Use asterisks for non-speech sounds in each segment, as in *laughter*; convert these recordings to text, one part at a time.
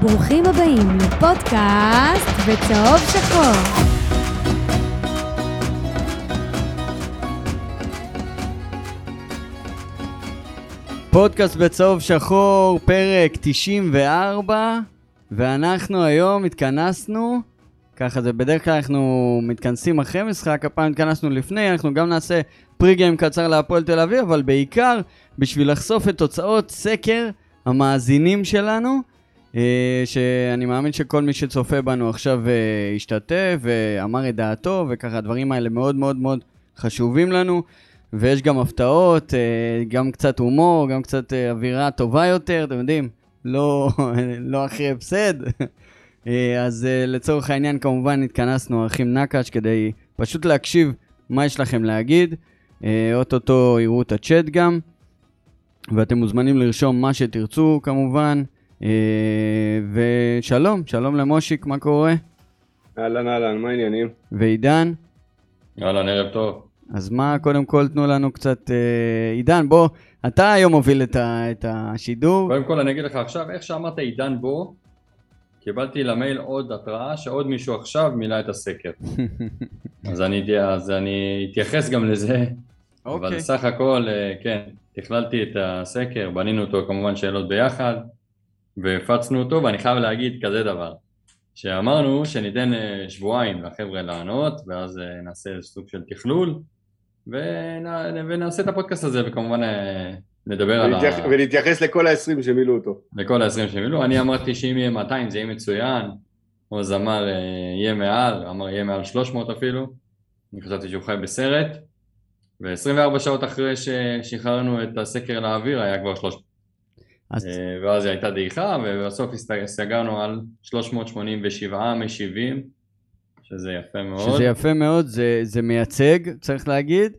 ברוכים הבאים לפודקאסט בצהוב שחור. פודקאסט בצהוב שחור, פרק 94, ואנחנו היום התכנסנו, ככה זה בדרך כלל אנחנו מתכנסים אחרי משחק, הפעם התכנסנו לפני, אנחנו גם נעשה פרי-גיים קצר להפועל תל אביב, אבל בעיקר בשביל לחשוף את תוצאות סקר המאזינים שלנו, שאני מאמין שכל מי שצופה בנו עכשיו אה, השתתף ואמר את דעתו, וככה הדברים האלה מאוד מאוד מאוד חשובים לנו. ויש גם הפתעות, אה, גם קצת הומור, גם קצת אה, אווירה טובה יותר, אתם יודעים, לא, *laughs* לא אחרי הפסד. אה, אז לצורך העניין כמובן התכנסנו, אחים נקש, כדי פשוט להקשיב מה יש לכם להגיד. אוטוטו יראו את הצ'אט גם, ואתם מוזמנים לרשום מה שתרצו כמובן. ושלום, שלום למושיק, מה קורה? אהלן אהלן, מה העניינים? ועידן? אהלן, ערב טוב. אז מה, קודם כל תנו לנו קצת... אה, עידן, בוא, אתה היום מוביל את, ה, את השידור. קודם כל אני אגיד לך עכשיו, איך שאמרת עידן בוא, קיבלתי למייל עוד התראה שעוד מישהו עכשיו מילא את הסקר. *laughs* אז, אני, אז אני אתייחס גם לזה, okay. אבל אוקיי. סך הכל, אה, כן, תכללתי את הסקר, בנינו אותו כמובן שאלות ביחד, והפצנו אותו, ואני חייב להגיד כזה דבר. שאמרנו שניתן אה, שבועיים לחבר'ה לענות ואז אה, נעשה סוג של תכלול ונעשה את הפודקאסט הזה וכמובן אה, נדבר על ה... ולהתייחס לכל ה-20 שמילאו אותו. לכל ה-20 שמילאו, אני אמרתי שאם יהיה 200 זה יהיה מצוין, עוז אמר יהיה מעל, אמר יהיה מעל 300 אפילו, אני חשבתי שהוא חי בסרט, ו-24 שעות אחרי ששחררנו את הסקר לאוויר היה כבר 300. אז... ואז הייתה דעיכה ובסוף סגרנו על 387 משיבים שזה יפה מאוד. שזה יפה מאוד, זה, זה מייצג, צריך להגיד,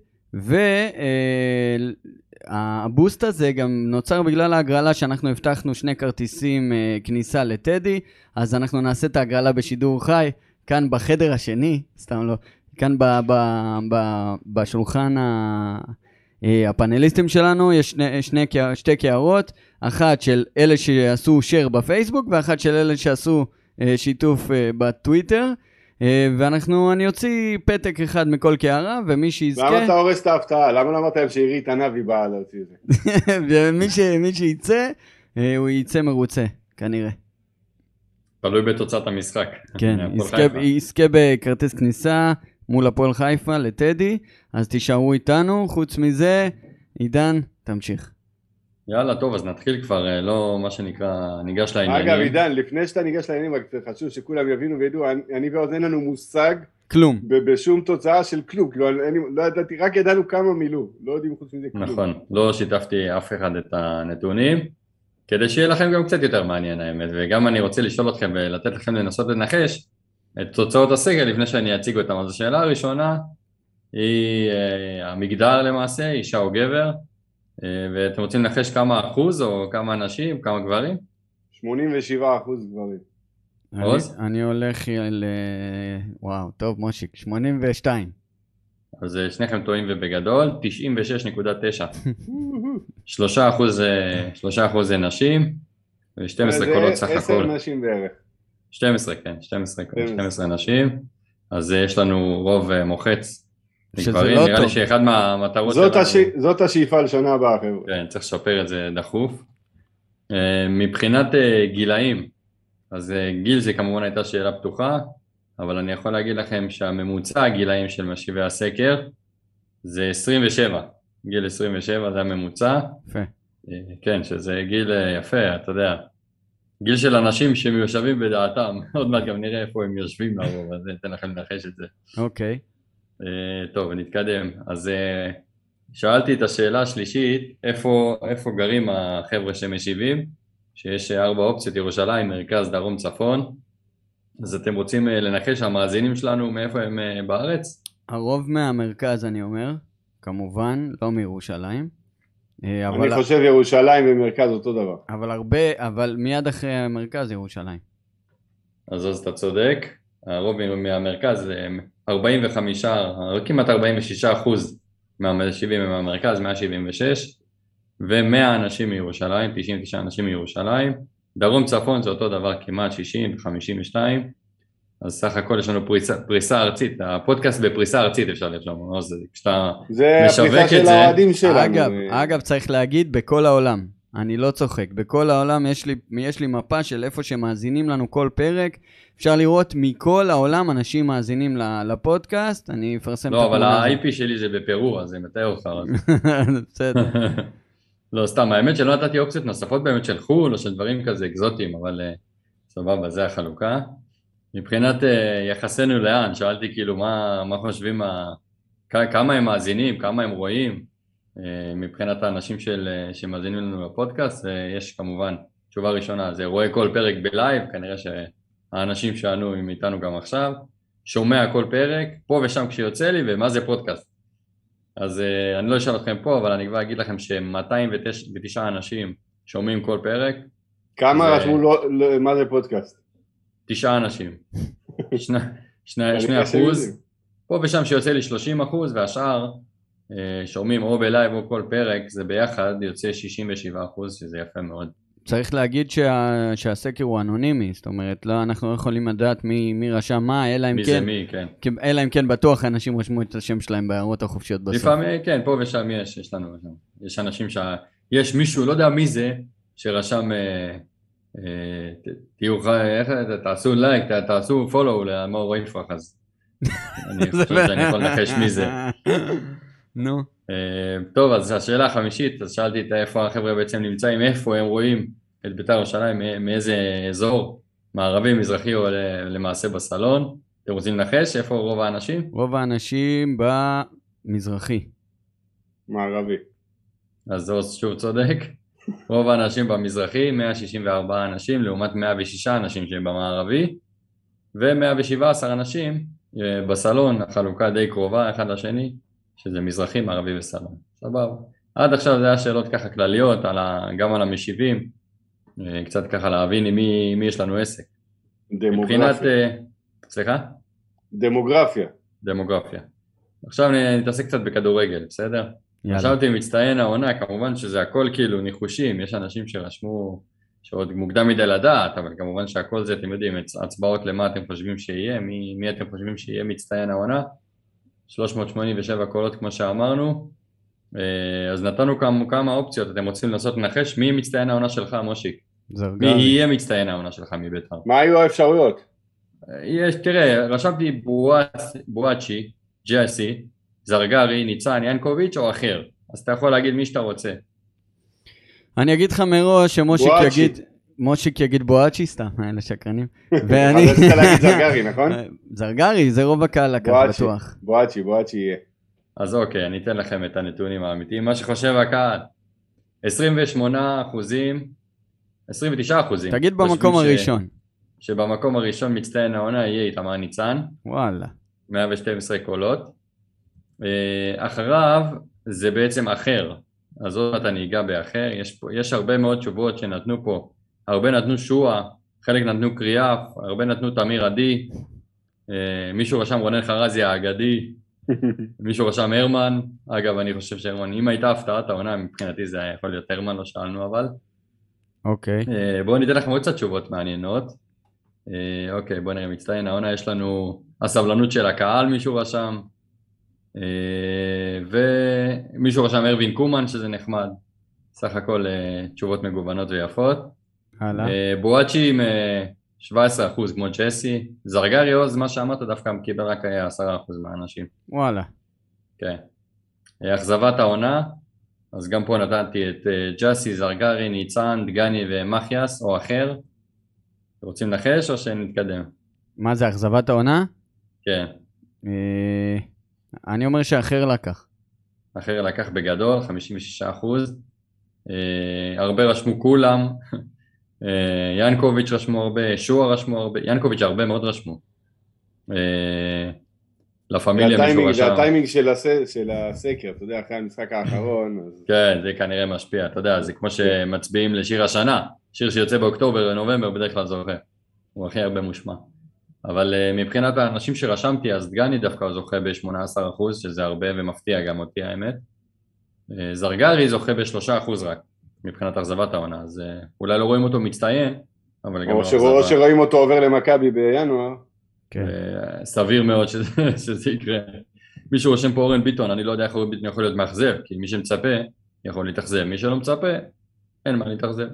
והבוסט אה, הזה גם נוצר בגלל ההגרלה שאנחנו הבטחנו שני כרטיסים אה, כניסה לטדי, אז אנחנו נעשה את ההגרלה בשידור חי, כאן בחדר השני, סתם לא, כאן ב, ב, ב, בשולחן ה... אה, הפאנליסטים שלנו, יש שני, שני, שתי קערות, אחת של אלה שעשו share בפייסבוק ואחת של אלה שעשו שיתוף בטוויטר. אה, ואנחנו, אני אוציא פתק אחד מכל קערה, ומי שיזכה... למה אתה הורס את ההפתעה? למה לא אמרת להם שעירית ענבי באה להוציא את זה? *laughs* ומי שיצא, אה, הוא יצא מרוצה, כנראה. תלוי בתוצאת המשחק. כן, יזכה בכרטיס כניסה מול הפועל חיפה לטדי, אז תישארו איתנו. חוץ מזה, עידן, תמשיך. יאללה, טוב, אז נתחיל כבר, אה, לא מה שנקרא, ניגש לעניינים. אגב, עידן, לפני שאתה ניגש לעניינים, רק חשוב שכולם יבינו וידעו, אני ועוד אין לנו מושג. כלום. בשום תוצאה של כלום, כאילו, אני לא ידעתי, רק ידענו כמה מילאו, לא יודעים חוץ מזה כלום. נכון, לא שיתפתי אף אחד את הנתונים, כדי שיהיה לכם גם קצת יותר מעניין האמת, וגם אני רוצה לשאול אתכם ולתת לכם לנסות לנחש את תוצאות הסגל לפני שאני אציג אותם. אז השאלה הראשונה היא אה, המגדר למעשה, אישה או גבר. אה, ואתם רוצים לנחש כמה אחוז או כמה אנשים, כמה גברים? 87 אחוז גברים. עוד? אני הולך ל... וואו, טוב מושיק, 82. אז אה, שניכם טועים ובגדול, 96.9. 3 *laughs* אחוז, 3 אה, אחוז זה נשים, ו-12 קולות סך הכל. 10 נשים בערך. 12, כן, 12, 12 נשים. אז יש לנו רוב מוחץ שזה לא טוב. נראה לי שאחד מהמטרות זאת, שלנו... הש... זאת השאיפה לשנה הבאה חבר'ה. כן, צריך לשפר את זה דחוף. אה, מבחינת אה, גילאים, אז אה, גיל זה כמובן הייתה שאלה פתוחה, אבל אני יכול להגיד לכם שהממוצע הגילאים של משיבי הסקר זה 27, גיל 27 זה הממוצע. יפה. כן, שזה גיל יפה, אתה יודע. גיל של אנשים שמיושבים בדעתם, *laughs* עוד מעט גם נראה איפה הם יושבים לרוב, אז אתן לכם לנחש את זה. אוקיי. Okay. אה, טוב, נתקדם. אז אה, שאלתי את השאלה השלישית, איפה, איפה גרים החבר'ה שמשיבים? שיש ארבע אופציות, ירושלים, מרכז, דרום, צפון. אז אתם רוצים אה, לנחש המאזינים שלנו מאיפה הם בארץ? הרוב מהמרכז אני אומר, כמובן, לא מירושלים. אבל... אני חושב ירושלים ומרכז אותו דבר. אבל הרבה, אבל מיד אחרי המרכז ירושלים. אז אז אתה צודק, הרוב מהמרכז 45, כמעט 46 אחוז מהמשיבים הם מהמרכז, 176, ו-100 אנשים מירושלים, 99 אנשים מירושלים, דרום צפון זה אותו דבר כמעט 60 ו-52, אז סך הכל יש לנו פריסה, פריסה ארצית, הפודקאסט בפריסה ארצית אפשר לרשום, אז כשאתה זה משווק הפריסה את של זה- האוהדים שלנו. אגב, אה, אגב, צריך להגיד, בכל העולם. אני לא צוחק. בכל העולם יש לי, יש לי מפה של איפה שמאזינים לנו כל פרק. אפשר לראות מכל העולם אנשים מאזינים לפודקאסט. אני אפרסם לא, את אבל התמונה הזאת. ה-IP שלי זה בפרו, אז זה מתאר אותך. בסדר. *laughs* לא, סתם, האמת שלא נתתי אופציות נוספות באמת של חו"ל או של דברים כזה אקזוטיים, אבל אה, סבבה, זה החלוקה. מבחינת אה, יחסנו לאן, שאלתי כאילו מה, מה חושבים, ה... כמה הם מאזינים, כמה הם רואים, מבחינת האנשים של, אה, שמאזינים לנו לפודקאסט, אה, יש כמובן, תשובה ראשונה, זה רואה כל פרק בלייב, כנראה שהאנשים שענו הם איתנו גם עכשיו, שומע כל פרק, פה ושם כשיוצא לי, ומה זה פודקאסט. אז אני לא אשאל אתכם פה, אבל אני כבר אגיד לכם ש-209 אנשים שומעים כל פרק, כמה זה- רשמו לא, לא, מה זה פודקאסט? תשעה אנשים. *laughs* שני, שני, שני אחוז. פה ושם שיוצא לי 30 אחוז, והשאר שומעים או בלייב או כל פרק, זה ביחד יוצא 67 אחוז, שזה יפה מאוד. צריך להגיד שה, שהסקר הוא אנונימי, זאת אומרת, לא, אנחנו לא יכולים לדעת מי, מי רשם מה, אלא אם מי כן, זה מי, כן. כי- אלא אם כן בטוח אנשים רשמו את השם שלהם בהערות החופשיות בסוף. לפעמים, כן, פה ושם יש, יש לנו, יש אנשים שה... יש מישהו, לא יודע מי זה, שרשם, אה, אה, תהיו, איך, תעשו לייק, ת- תעשו פולו למאור יפרח, אז אני *laughs* חושב שאני יכול לנחש מי זה. *laughs* נו, אה, טוב, אז השאלה החמישית, אז שאלתי את איפה החבר'ה בעצם נמצאים, איפה הם רואים את בית"ר ירושלים, מא- מאיזה אזור, מערבי, מזרחי או למעשה בסלון. אתם רוצים לנחש איפה רוב האנשים? רוב האנשים במזרחי. מערבי. אז עוז שוב צודק. רוב האנשים במזרחי, 164 אנשים לעומת 106 אנשים שהם במערבי, ו-117 אנשים אה, בסלון, החלוקה די קרובה אחד לשני, שזה מזרחי, מערבי וסלון. סבבה. עד עכשיו זה היה שאלות ככה כלליות, על ה... גם על המשיבים, אה, קצת ככה להבין עם מי, מי יש לנו עסק. מבחינת... דמוגרפיה. אה, סליחה? דמוגרפיה. דמוגרפיה. עכשיו נתעסק קצת בכדורגל, בסדר? יאללה. חשבתי מצטיין העונה, כמובן שזה הכל כאילו ניחושים, יש אנשים שרשמו שעוד מוקדם מדי לדעת, אבל כמובן שהכל זה, אתם יודעים, הצ- הצבעות למה אתם חושבים שיהיה, מי, מי אתם חושבים שיהיה מצטיין העונה, 387 קולות כמו שאמרנו, אה, אז נתנו כמה, כמה אופציות, אתם רוצים לנסות לנחש מי מצטיין העונה שלך, מושיק? מי. יהיה מצטיין העונה שלך מבית"ר? מה היו האפשרויות? יש, תראה, רשמתי בואצ- בואצ'י, ג'סי, זרגרי, ניצן, ינקוביץ' או אחר. אז אתה יכול להגיד מי שאתה רוצה. אני אגיד לך מראש שמושיק. יגיד... מושיק יגיד בואצ'י, סתם, אלה שקרנים. *laughs* אז ואני... רצית להגיד *laughs* זרגרי, נכון? זרגרי, זה רוב הקהל לקח. בטוח. בואצ'י, בואצ'י יהיה. אז אוקיי, אני אתן לכם את הנתונים האמיתיים. מה שחושב הקהל, 28 אחוזים, 29 אחוזים. תגיד במקום ש- הראשון. שבמקום הראשון מצטיין העונה יהיה איתמר ניצן, וואלה. 112 קולות. אה, אחריו זה בעצם אחר, אז עוד מעט אני אגע באחר, יש, פה, יש הרבה מאוד תשובות שנתנו פה, הרבה נתנו שועה, חלק נתנו קריאף, הרבה נתנו תמיר עדי, אה, מישהו רשם רונן חרזי האגדי, *laughs* מישהו רשם הרמן, אגב אני חושב שהרמן, אם הייתה הפתעת העונה מבחינתי זה היה יכול להיות הרמן, לא שאלנו אבל. אוקיי. אה, בואו ניתן לכם עוד קצת תשובות מעניינות. אה, אוקיי, בואו נראה, מצטיין העונה, יש לנו הסבלנות של הקהל, מישהו רשם, ומישהו רשם ארווין קומן, שזה נחמד. סך הכל תשובות מגוונות ויפות. הלאה. אה, בואצ'י עם אה, 17% כמו ג'סי. זרגרי עוז, מה שאמרת, דווקא קיבל רק אה, 10% מהאנשים. וואלה. כן. אה, אכזבת העונה, אז גם פה נתתי את אה, ג'אסי, זרגרי, ניצן, דגני ומחיאס, או אחר. רוצים לנחש או שנתקדם? מה זה, אכזבת העונה? כן, אה, אני אומר שאחר לקח. אחר לקח בגדול, 56 אחוז. אה, הרבה רשמו כולם. אה, ינקוביץ' רשמו הרבה, שועה רשמו הרבה, ינקוביץ' הרבה מאוד רשמו. אה, לה פמיליה מישהו רשם. זה הטיימינג של הס- של הסקר, אתה יודע, אחרי המשחק האחרון. אז- כן, זה כנראה משפיע, אתה יודע, זה כמו שמצביעים לשיר השנה, שיר שיוצא באוקטובר ונובמבר בדרך כלל זוכה, הוא הכי הרבה מושמע. אבל uh, מבחינת האנשים שרשמתי, אז דגני דווקא זוכה ב-18%, שזה הרבה ומפתיע גם אותי האמת. זרגרי זוכה ב-3% רק, מבחינת אכזבת העונה, אז אה, אולי לא רואים אותו מצטיין, אבל גם או לא שרוא- או אכזבה. שרואים אותו עובר למכבי בינואר. כן. אה, סביר מאוד שזה, *laughs* שזה יקרה. מישהו רושם פה אורן ביטון, אני לא יודע איך אורן ביטון יכול להיות מאכזב, כי מי שמצפה יכול להתאכזב, מי שלא מצפה, אין מה להתאכזב.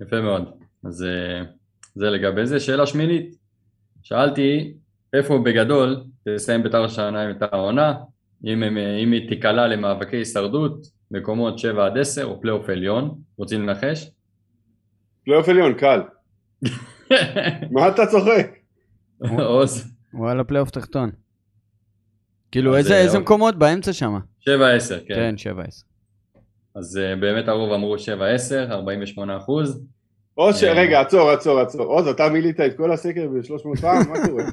יפה מאוד. אז אה, זה לגבי זה. שאלה שמינית, שאלתי איפה בגדול תסיים בית"ר השנה את העונה, אם, אם היא תיקלע למאבקי הישרדות, מקומות 7 עד 10 או פלייאוף עליון, רוצים לנחש? פלייאוף עליון, קל. *laughs* מה אתה צוחק? עוז, וואלה, פלייאוף תחתון. כאילו, איזה אה. מקומות באמצע שם? 7-10, כן. כן, 7-10. אז uh, באמת הרוב אמרו 7-10, 48 אחוז. ש... אה. רגע, עצור, עצור, עצור. עוז, אתה מילאת את כל הסקר ב-300 פעם? מה קורה?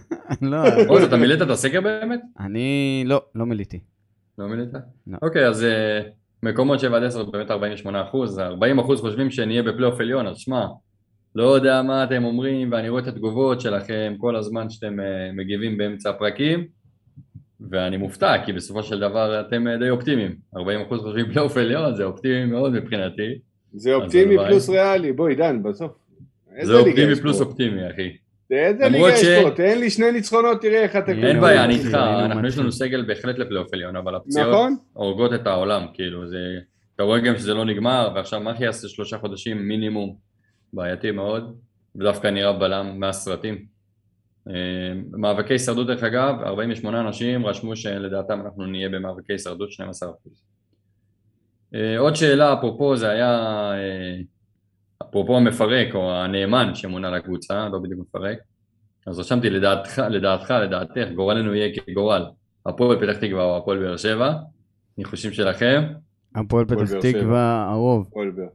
*laughs* לא, עוז, אתה מילאת את הסקר באמת? אני לא, לא מילאתי. לא מילאת? לא. אוקיי, אז מקומות 7 עד 10 באמת 48 אחוז, 40 אחוז חושבים שנהיה בפלייאוף עליון, אז שמע, לא יודע מה אתם אומרים, ואני רואה את התגובות שלכם כל הזמן שאתם uh, מגיבים באמצע הפרקים, ואני מופתע, כי בסופו של דבר אתם uh, די אופטימיים. 40 אחוז חושבים פלייאוף עליון, זה אופטימי מאוד מבחינתי. זה אופטימי. פלוס ריאלי. בואי, עידן, בסוף. זה אופטימי פלוס? אופטימי, אחי. איזה למרות ליגה יש ש- פה? תן לי שני ניצחונות, תראה איך אתה... אין אין בעיה, אני איתך, אנחנו יש. לנו סגל בהחלט לפלייאוף עליון, אבל הפציעות נכון? הורגות את העולם, כאילו, זה... אתה רואה גם שזה לא נגמר, ועכשיו מחי יעשה שלושה חודשים מינימום, בעייתי מאוד, ודווקא נראה בלם מהסרטים. אה, מאבקי הישרדות דרך אגב, 48 אנשים רשמו שלדעתם אנחנו נהיה במאבקי הישרדות 12%. אה, עוד שאלה, אפרופו זה היה, אה, אפרופו המפרק או הנאמן שמונה לקבוצה, לא בדיוק מפרק, אז רשמתי לדעתך, לדעתך, לדעתך, גורלנו יהיה כגורל הפועל פתח תקווה או הפועל באר שבע, ניחושים שלכם, הפועל פתח. תקווה, הרוב. הפועל באר-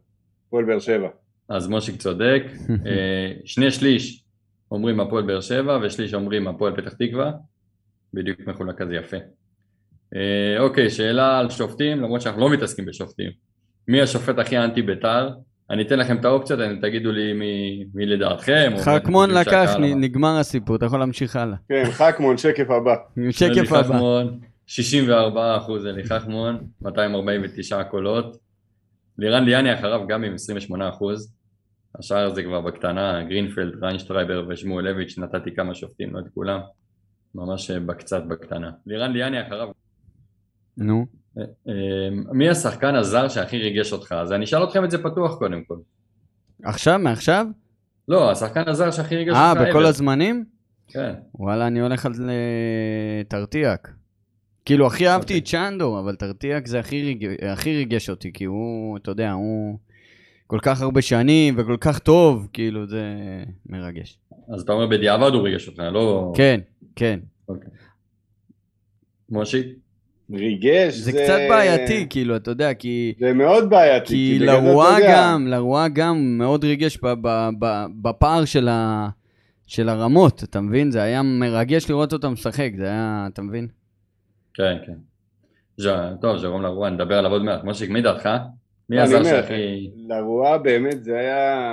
הפועל באר שבע. אז מושיק צודק, *laughs* אה, שני שליש אומרים הפועל באר שבע ושליש אומרים הפועל פתח תקווה, בדיוק מחולק כזה יפה. אה, אוקיי, שאלה על שופטים, למרות שאנחנו לא מתעסקים בשופטים. מי השופט הכי אנטי בית"ר? אני אתן לכם את האופציות, אני תגידו לי מי, מי לדעתכם. חכמון לקח, נגמר הסיפור, אתה יכול להמשיך הלאה. כן, חכמון, שקף הבא. שקף הבא. חכמון, 64 אחוז אלי חכמון, 249 קולות. לירן ליאני אחריו גם עם 28 אחוז. השאר זה כבר בקטנה, גרינפלד, ריינשרייבר ושמואלביץ', נתתי כמה שופטים, לא את כולם. ממש אה, בקצת בקטנה. לירן ליאני אחריו. נו. אה, אה, מי השחקן הזר שהכי ריגש אותך? אז אני אשאל אתכם את זה פתוח קודם כל. עכשיו, מעכשיו? לא, השחקן הזר שהכי ריגש אה, אותך. בכל ever. הזמנים? כן. וואלה, אני הולך על אה, טרטיאק. כאילו, הכי אהבתי את צ'אנדו, אבל טרטיאק זה הכי ריג- הכי ריגש אותי, כי הוא, אתה יודע, הוא כל כך הרבה שנים וכל כך טוב, כאילו, זה מרגש. אז אתה אומר בדיעבד הוא ריגש אותך, לא... כן, כן. מושיק? ריגש, זה קצת בעייתי, כאילו, אתה יודע, כי... זה מאוד בעייתי. כי אתה לרואה גם, לרואה גם מאוד ריגש ב- ב- ב- בפער של, ה, של הרמות, אתה מבין? זה היה מרגש לראות אותם משחק, זה היה, אתה מבין? כן, כן. ז'ה, טוב, ז'רום לרוע, נדבר עליו עוד מעט. מושיק, מי דעתך? מי הזר שהכי... לרואה באמת זה היה...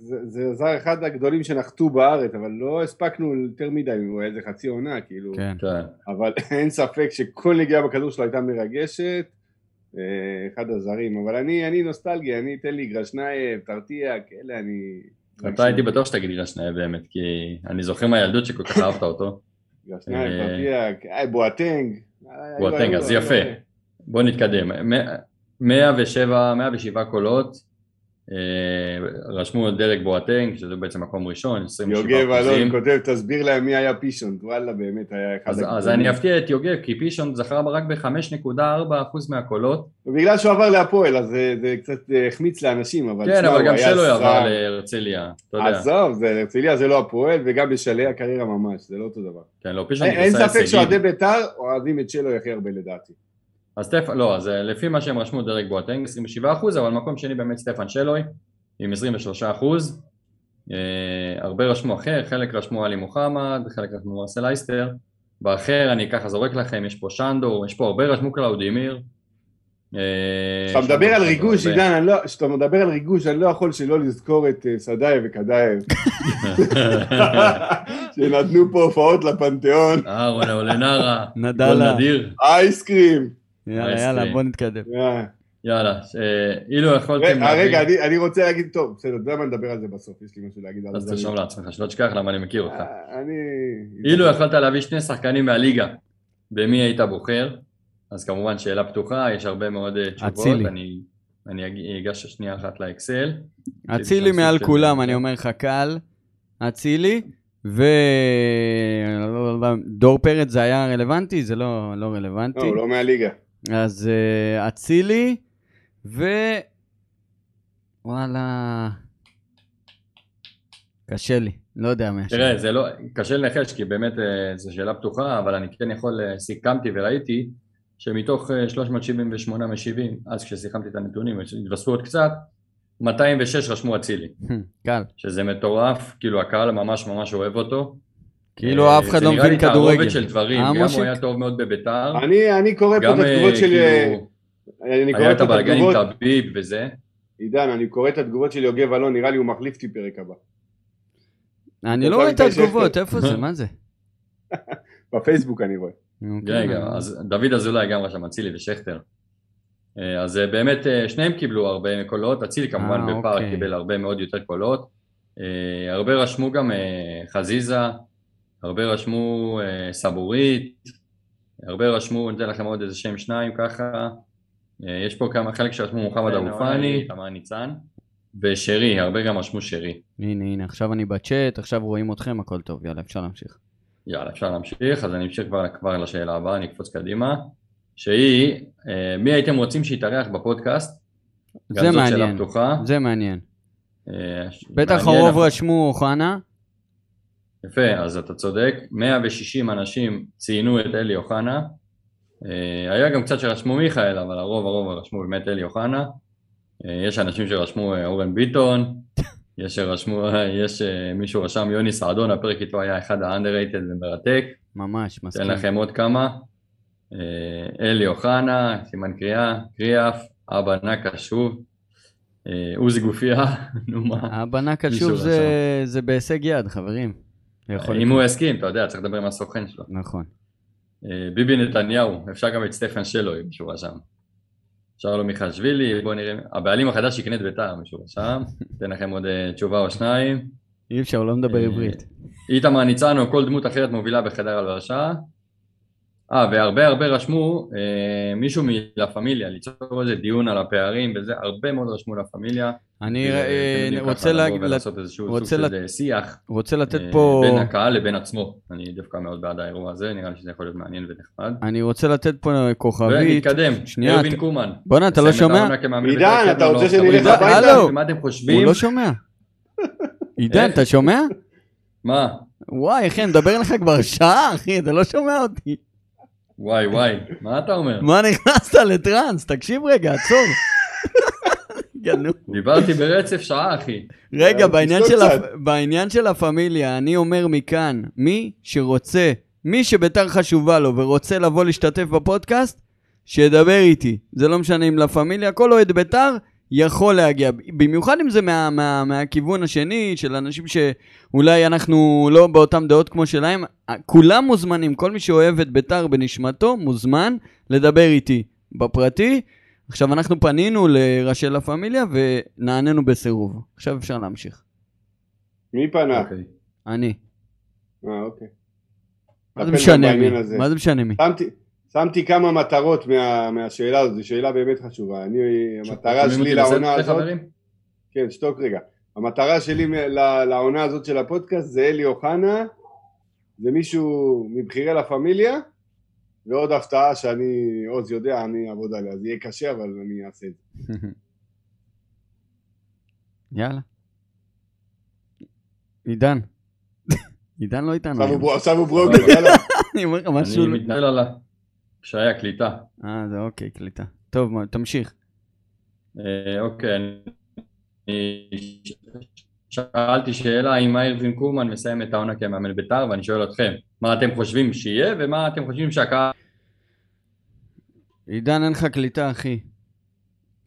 זה- זה זר אחד הגדולים שנחתו בארץ, אבל לא הספקנו יותר מדי, הוא היה איזה חצי עונה, כאילו. כן. כן. אבל *laughs* אין ספק שכל נגיעה בכדור שלו הייתה מרגשת. אה, אחד הזרים, אבל אני, אני נוסטלגי, אני אתן לי גרשנייב, טרטיאק, אלה אני... אתה הייתי בטוח שתגיד גרשניה באמת, כי אני זוכר מהילדות שכל כך אהבת אותו. גרשנייב, אה, טרטיאק, אה, בואטנג. בואטנג, אז יפה. בוא נתקדם. מ- 107, 107 קולות, רשמו את דרק בואטנג, שזה בעצם מקום ראשון, 27 יוגב אלון אחוזים. כותב, תסביר להם מי היה פישון, וואלה באמת היה אחד אז, אז. אני אפתיע את יוגב, כי פישון זכר רק ב-5.4% מהקולות. ובגלל שהוא עבר להפועל, אז זה, זה קצת אה, החמיץ לאנשים, אבל כן, אבל גם שלו. עבר להרצליה, אתה יודע. עזוב, הרצליה זה לא הפועל, וגם בשלהי הקריירה ממש, זה לא אותו דבר. כן, לא, פישונט אין ספק. שאוהדי בית"ר אוהבים את שלוי הכי הרבה לדעתי. אז סטפן, לא, אז אה, לפי מה שהם רשמו דרק בואטנג 27 אחוז, אבל מקום שני באמת סטפן שלוי עם 23 אחוז. אה, הרבה רשמו אחר, חלק רשמו עלי מוחמד, חלק רשמו מרסל הייסטר. באחר אני ככה זורק לכם, יש פה שנדור, יש פה הרבה רשמו קלאודימיר. אה, כשאתה מדבר על ריגוש. עידן, אני לא- כשאתה מדבר על ריגוש, אני לא יכול שלא לזכור את אה, סדאייב וקדייב, *laughs* שנתנו פה הופעות לפנתיאון, אהרון אולנרה, גול נדלה. נדיר. אייסקרים. יאללה. יאללה, בוא נתקדם. יאללה, אילו יכולתם... רגע, אני רוצה להגיד, טוב, בסדר, אתה יודע מה נדבר על זה בסוף, יש לי משהו להגיד על זה. אז תרשום לעצמך, שלא תשכח למה אני מכיר אותך. אה, אני... אילו יכולת להביא שני שחקנים מהליגה, במי היית בוחר? אז כמובן שאלה פתוחה, יש הרבה מאוד אה, תשובות. אצילי. אני אגש שנייה אחת לאקסל. אצילי מעל כולם, אני אומר לך קל. אצילי, ודור פרץ זה היה רלוונטי? זה לא, לא רלוונטי. לא, לא מהליגה. אז אה, אצילי, ו... וואלה... קשה לי, לא יודע מה. תראה, זה לא, קשה לנחש כי באמת אה, זו שאלה פתוחה, אבל אני כן יכול, אה, סיכמתי וראיתי שמתוך 378 משיבים, אז כשסיכמתי את הנתונים, התווספו עוד קצת, 206 רשמו אצילי. *laughs* קל. שזה מטורף, כאילו הקהל ממש ממש אוהב אותו. כאילו אף אחד לא מבין כדורגל. זה נראה לי תערובת של דברים, גם הוא היה טוב מאוד בביתר. אני קורא פה את התגובות של... כאילו, היה את הבלגן עם טביב וזה. עידן, אני קורא את התגובות של יוגב אלון, נראה לי הוא מחליף אותי פרק הבא. אני לא רואה את התגובות, איפה זה? מה זה? *laughs* בפייסבוק אני רואה. רגע, אז דוד אזולאי גם רשם אצילי ושכטר. אה, אז אה, באמת אה, שניהם קיבלו הרבה קולות, אצילי כמובן בפער אוקיי. קיבל הרבה מאוד יותר קולות. הרבה רשמו גם חזיזה, הרבה רשמו סבורית, הרבה רשמו, אני אתן לכם עוד איזה שם שניים ככה. יש פה כמה, חלק שרשמו מוחמד אבו פאני, תמר ניצן, ושרי, הרבה גם רשמו שרי. הנה הנה, עכשיו אני בצ'אט, עכשיו רואים אתכם, הכל טוב, יאללה אפשר להמשיך. יאללה, אפשר להמשיך, אז אני אמשיך כבר, כבר לשאלה הבאה, אני אקפוץ קדימה, שהיא, אה, מי הייתם רוצים שיתארח בפודקאסט? זה מעניין, זה מעניין. אה, בטח הרוב רשמו אוחנה. יפה, אז אתה צודק, 160 אנשים ציינו את אלי אוחנה, אה, היה גם קצת שרשמו מיכאל, אבל הרוב הרוב רשמו באמת אלי אוחנה, יש אנשים שרשמו אורן ביטון, *laughs* יש שרשמו, יש אה, מישהו רשם יוני סעדון, הפרק איתו היה אחד ה-underrated ומרתק. ממש, מסכים. אתן לכם עוד כמה. אה, אלי אוחנה, סימן קריאה, קריאף, אבא נקה שוב, אה, עוזי גופיה, *laughs* נו מה. אבא נקה שוב זה, זה בהישג יד, חברים. אם הוא יסכים, אתה יודע, צריך לדבר עם הסוכן שלו. נכון. ביבי נתניהו, אפשר גם את סטפן שלו, אם מישהו רשם. שלום מיכאשווילי, בואו נראה, הבעלים החדש יקנה את ביתר, מישהו שם, *laughs* אתן לכם עוד אה, תשובה או שניים. אי אפשר, הוא לא מדבר אה, עברית. איתמר ניצן או כל דמות אחרת מובילה בחדר הלבשה. אה, והרבה הרבה רשמו אה, מישהו מלה פמיליה, ליצור איזה דיון על הפערים וזה, הרבה מאוד רשמו לה פמיליה. אני אה, רוצה להגיד, לעשות איזשהו סוג של אה, שיח. רוצה לתת פה... בין הקהל לבין עצמו. אני דווקא מאוד בעד האירוע הזה, נראה לי שזה יכול להיות מעניין ונחמד. אני רוצה לתת פה כוכבית. ונתקדם, שנייה. ארווין קומן. בואנה, אתה לא שומע? עידן, אתה רוצה שנלך הביתה? מה אתם חושבים? הוא לא שומע. עידן, אתה שומע? מה? וואי, אחי, אני מדבר אליך כבר שעה, אחי, אתה לא שומע אותי. וואי וואי, מה אתה אומר? מה נכנסת לטראנס? תקשיב רגע, עצור. דיברתי ברצף שעה, אחי. רגע, בעניין של, בעניין של הפמיליה, אני אומר מכאן, מי שרוצה, מי שביתר חשובה לו ורוצה לבוא להשתתף בפודקאסט, שידבר איתי. זה לא משנה אם לה פמיליה, כל אוהד ביתר יכול להגיע. במיוחד אם זה מה, מה, מהכיוון השני, של אנשים שאולי אנחנו לא באותן דעות כמו שלהם. כולם מוזמנים, כל מי שאוהב את ביתר בנשמתו, מוזמן לדבר איתי בפרטי. עכשיו, אנחנו פנינו לראשי לה פמיליה ונענינו בסירוב. עכשיו אפשר להמשיך. מי פנה? Okay. אוקיי. אני. אה, אוקיי. מה זה משנה מי? מה זה משנה מי? שמתי, שמתי כמה מטרות מה, מהשאלה הזאת, זו שאלה באמת חשובה. אני, המטרה שלי לעונה הזאת... כן, שתוק רגע. המטרה שלי לעונה הזאת של הפודקאסט זה אלי אוחנה, זה מישהו מבכירי לה פמיליה, ועוד הפתעה שאני, עוז יודע, אני אעבוד עליה. זה יהיה קשה, אבל אני אעשה את זה. *laughs* יאללה. עידן. *laughs* עידן לא איתנו. עכשיו הוא ברוגל, יאללה. אני אומר לך משהו... אני מתנהל על שהיה קליטה. אה, זה אוקיי, קליטה. טוב, תמשיך. אה, אוקיי, אני שאלתי שאלה אם איירווין קומן מסיים את העונה כמאמן בית"ר ואני שואל אתכם מה אתם חושבים שיהיה ומה אתם חושבים שהקהל... עידן אין לך קליטה אחי.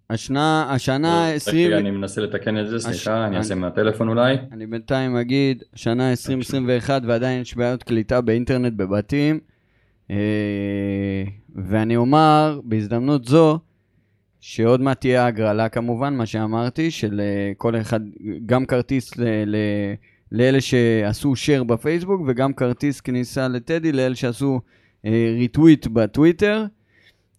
השנה, השנה 20... רגע, אני מנסה לתקן את זה, סליחה, אני אעשה מהטלפון אולי. אני בינתיים אגיד, שנה 2021 ועדיין יש בעיות קליטה באינטרנט בבתים. אה, ואני אומר בהזדמנות זו, שעוד מעט תהיה הגרלה כמובן, מה שאמרתי, של כל אחד, גם כרטיס ל... ל לאלה שעשו share בפייסבוק, וגם כרטיס כניסה לטדי לאלה שעשו ריטוויט בטוויטר.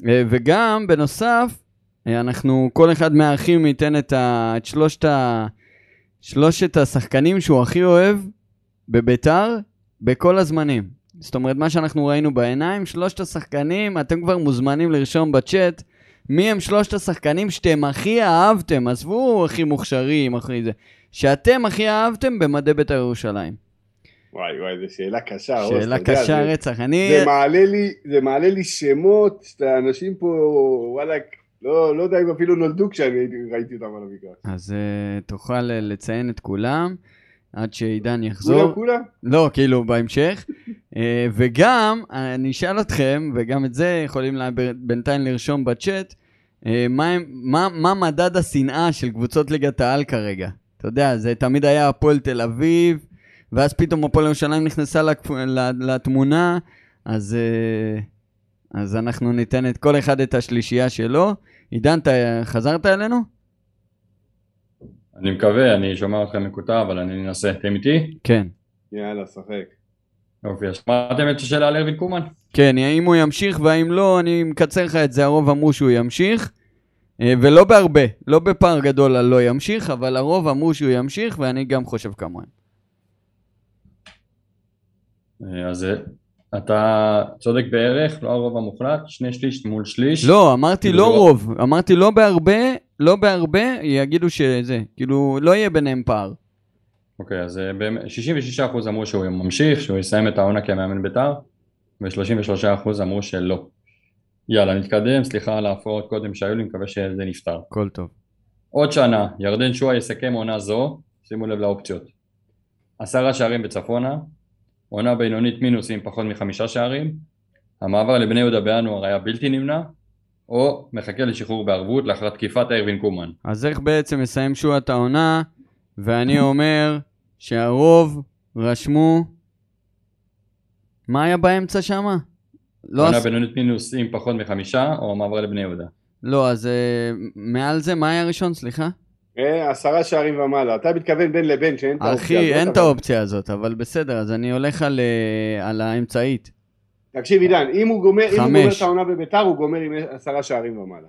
וגם, בנוסף, אנחנו, כל אחד מהאחים ייתן את, ה, את שלושת, ה, שלושת השחקנים שהוא הכי אוהב בביתר בכל הזמנים. זאת אומרת, מה שאנחנו ראינו בעיניים, שלושת השחקנים, אתם כבר מוזמנים לרשום בצ'אט מי הם שלושת השחקנים שאתם הכי אהבתם, עזבו הכי מוכשרים, אחרי זה, שאתם הכי אהבתם במדי בית"ר ירושלים. וואי וואי, זו שאלה קשה, שאלה קשה יודע, רצח, זה, אני... זה מעלה, לי, זה מעלה לי שמות, שאנשים פה, וואלכ, לא, לא יודע אם אפילו נולדו כשאני ראיתי אותם על המגרש. אז uh, תוכל לציין את כולם. עד שעידן יחזור. כולם, כולם? לא, כאילו, בהמשך. uh, וגם, אני אשאל אתכם, וגם את זה יכולים לה, בינתיים לרשום בצ'אט, uh, מה, מה, מה מדד השנאה של קבוצות ליגת העל כרגע? אתה יודע, זה תמיד היה הפועל תל אביב, ואז פתאום הפועל ירושלים נכנסה לתמונה, אז, uh, אז אנחנו ניתן את כל אחד את השלישייה שלו. עידן, אתה חזרת אלינו? אני מקווה, אני שומע אתכם מקוטע, אבל אני אנסה. אתם איתי? כן. יאללה, שחק. יופי, אז שמעתם את השאלה על ארווין קומן? כן, האם הוא ימשיך והאם לא, אני מקצר לך את זה, הרוב אמרו שהוא ימשיך. אה, ולא בהרבה, לא בפער גדול על לא ימשיך, אבל הרוב אמרו שהוא ימשיך, ואני גם חושב כמוהם. אה, אז אתה צודק בערך, לא הרוב המוחלט, שני שליש מול שליש. לא, אמרתי לא רוב, אמרתי לא בהרבה, לא בהרבה, יגידו שזה, כאילו, לא יהיה ביניהם פער. אוקיי, אז 66% אה, אמרו שהוא ממשיך, שהוא יסיים את העונה כמאמן בית"ר, ו-33% אמרו שלא. יאללה, נתקדם, סליחה על ההפרעות קודם שהיו לי, מקווה שזה נפתר. הכל טוב. עוד שנה, ירדן שואה יסכם עונה זו, שימו לב לאופציות. עשרה שערים בצפונה, עונה בינונית מינוס עם פחות מחמישה שערים, המעבר לבני יהודה בינואר היה בלתי נמנע, או מחכה לשחרור בערבות לאחר תקיפת ארווין קומן. אז איך בעצם מסיים שועה את העונה, ואני אומר שהרוב רשמו... מה היה באמצע שמה? לא עונה בינונית מינוס עם פחות מחמישה, או המעבר לבני יהודה. לא, אז uh, מעל זה, מה היה ראשון? סליחה? אה, עשרה שערים ומעלה. אתה מתכוון בין לבין שאין את האופציה הזאת. אחי, אין את האופציה הזאת, אבל בסדר, אז אני הולך על, אה, על האמצעית. תקשיב עידן, אם הוא גומר, אם הוא גומר את העונה בבית"ר, הוא גומר עם עשרה שערים ומעלה.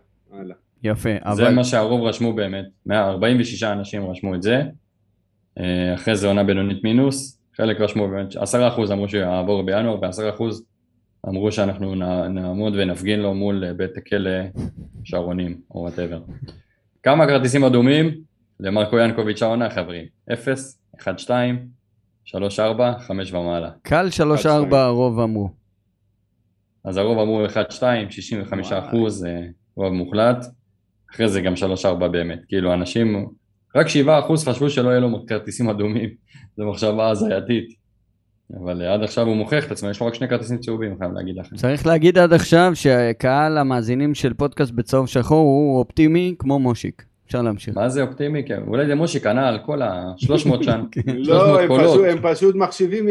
יפה, אבל... זה מה שהרוב רשמו באמת. 146 אנשים רשמו את זה. אה, אחרי זה עונה בינונית מינוס. חלק רשמו באמת, 10% אמרו שיעבור בינואר, ו-10% אמרו שאנחנו נעמוד ונפגין לו מול בית הכלא שרונים, או whatever. כמה כרטיסים אדומים למרקו ינקוביץ' העונה חברים? 0, 1, 2, 3, 4, 5 ומעלה. קל 3, 4 הרוב אמרו. אז הרוב אמרו 1, 2, 65 אחוז, אה, רוב מוחלט. אחרי זה גם 3, 4 באמת. כאילו אנשים, רק 7 אחוז חשבו שלא יהיה לו כרטיסים אדומים. *laughs* זו מחשבה הזייתית. אבל עד עכשיו הוא מוכיח את עצמו, יש לו רק שני כרטיסים צהובים, חייב להגיד לכם. צריך להגיד עד עכשיו שקהל המאזינים של פודקאסט בצהוב שחור הוא אופטימי כמו מושיק. אפשר להמשיך. מה זה אופטימי? כן, אולי זה מושיק ענה על כל ה-300 שם, 300 לא, הם פשוט, הם פשוט מחשיבים,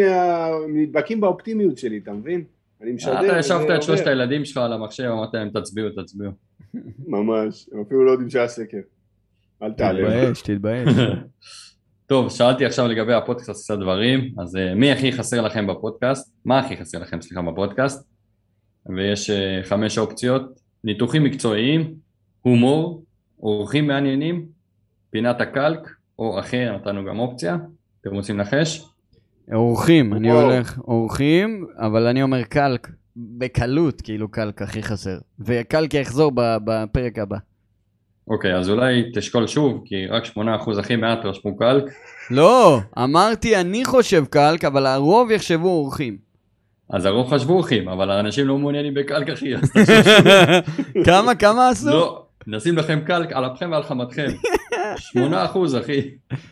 נדבקים באופטימיות שלי, אתה מבין? אני משדר. אתה ישבת את שלושת הילדים שלך על המחשב, אמרת להם תצביעו, תצביעו. ממש, הם אפילו לא יודעים שהיה סקר. אל תעלה. תתבייש, תתבייש. *laughs* טוב, שאלתי עכשיו לגבי הפודקאסט קצת דברים, אז uh, מי הכי חסר לכם בפודקאסט? מה הכי חסר לכם, סליחה, בפודקאסט? ויש uh, חמש אופציות, ניתוחים מקצועיים, הומור, אורחים מעניינים, פינת הקלק, או אחר, נתנו גם אופציה, אתם רוצים לנחש? אורחים, אני הולך אורחים, אבל אני אומר קלק, בקלות, כאילו קלק הכי חסר. וקלק יחזור בפרק הבא. אוקיי, אז אולי תשקול שוב, כי רק 8% הכי מעט רשמו קלק. לא, אמרתי אני חושב קלק, אבל הרוב יחשבו אורחים. אז הרוב חשבו אורחים, אבל האנשים לא מעוניינים בקלק אחי. *laughs* כמה, כמה עשו? לא, נשים לכם קלק על אפכם ועל חמתכם. 8% אחי.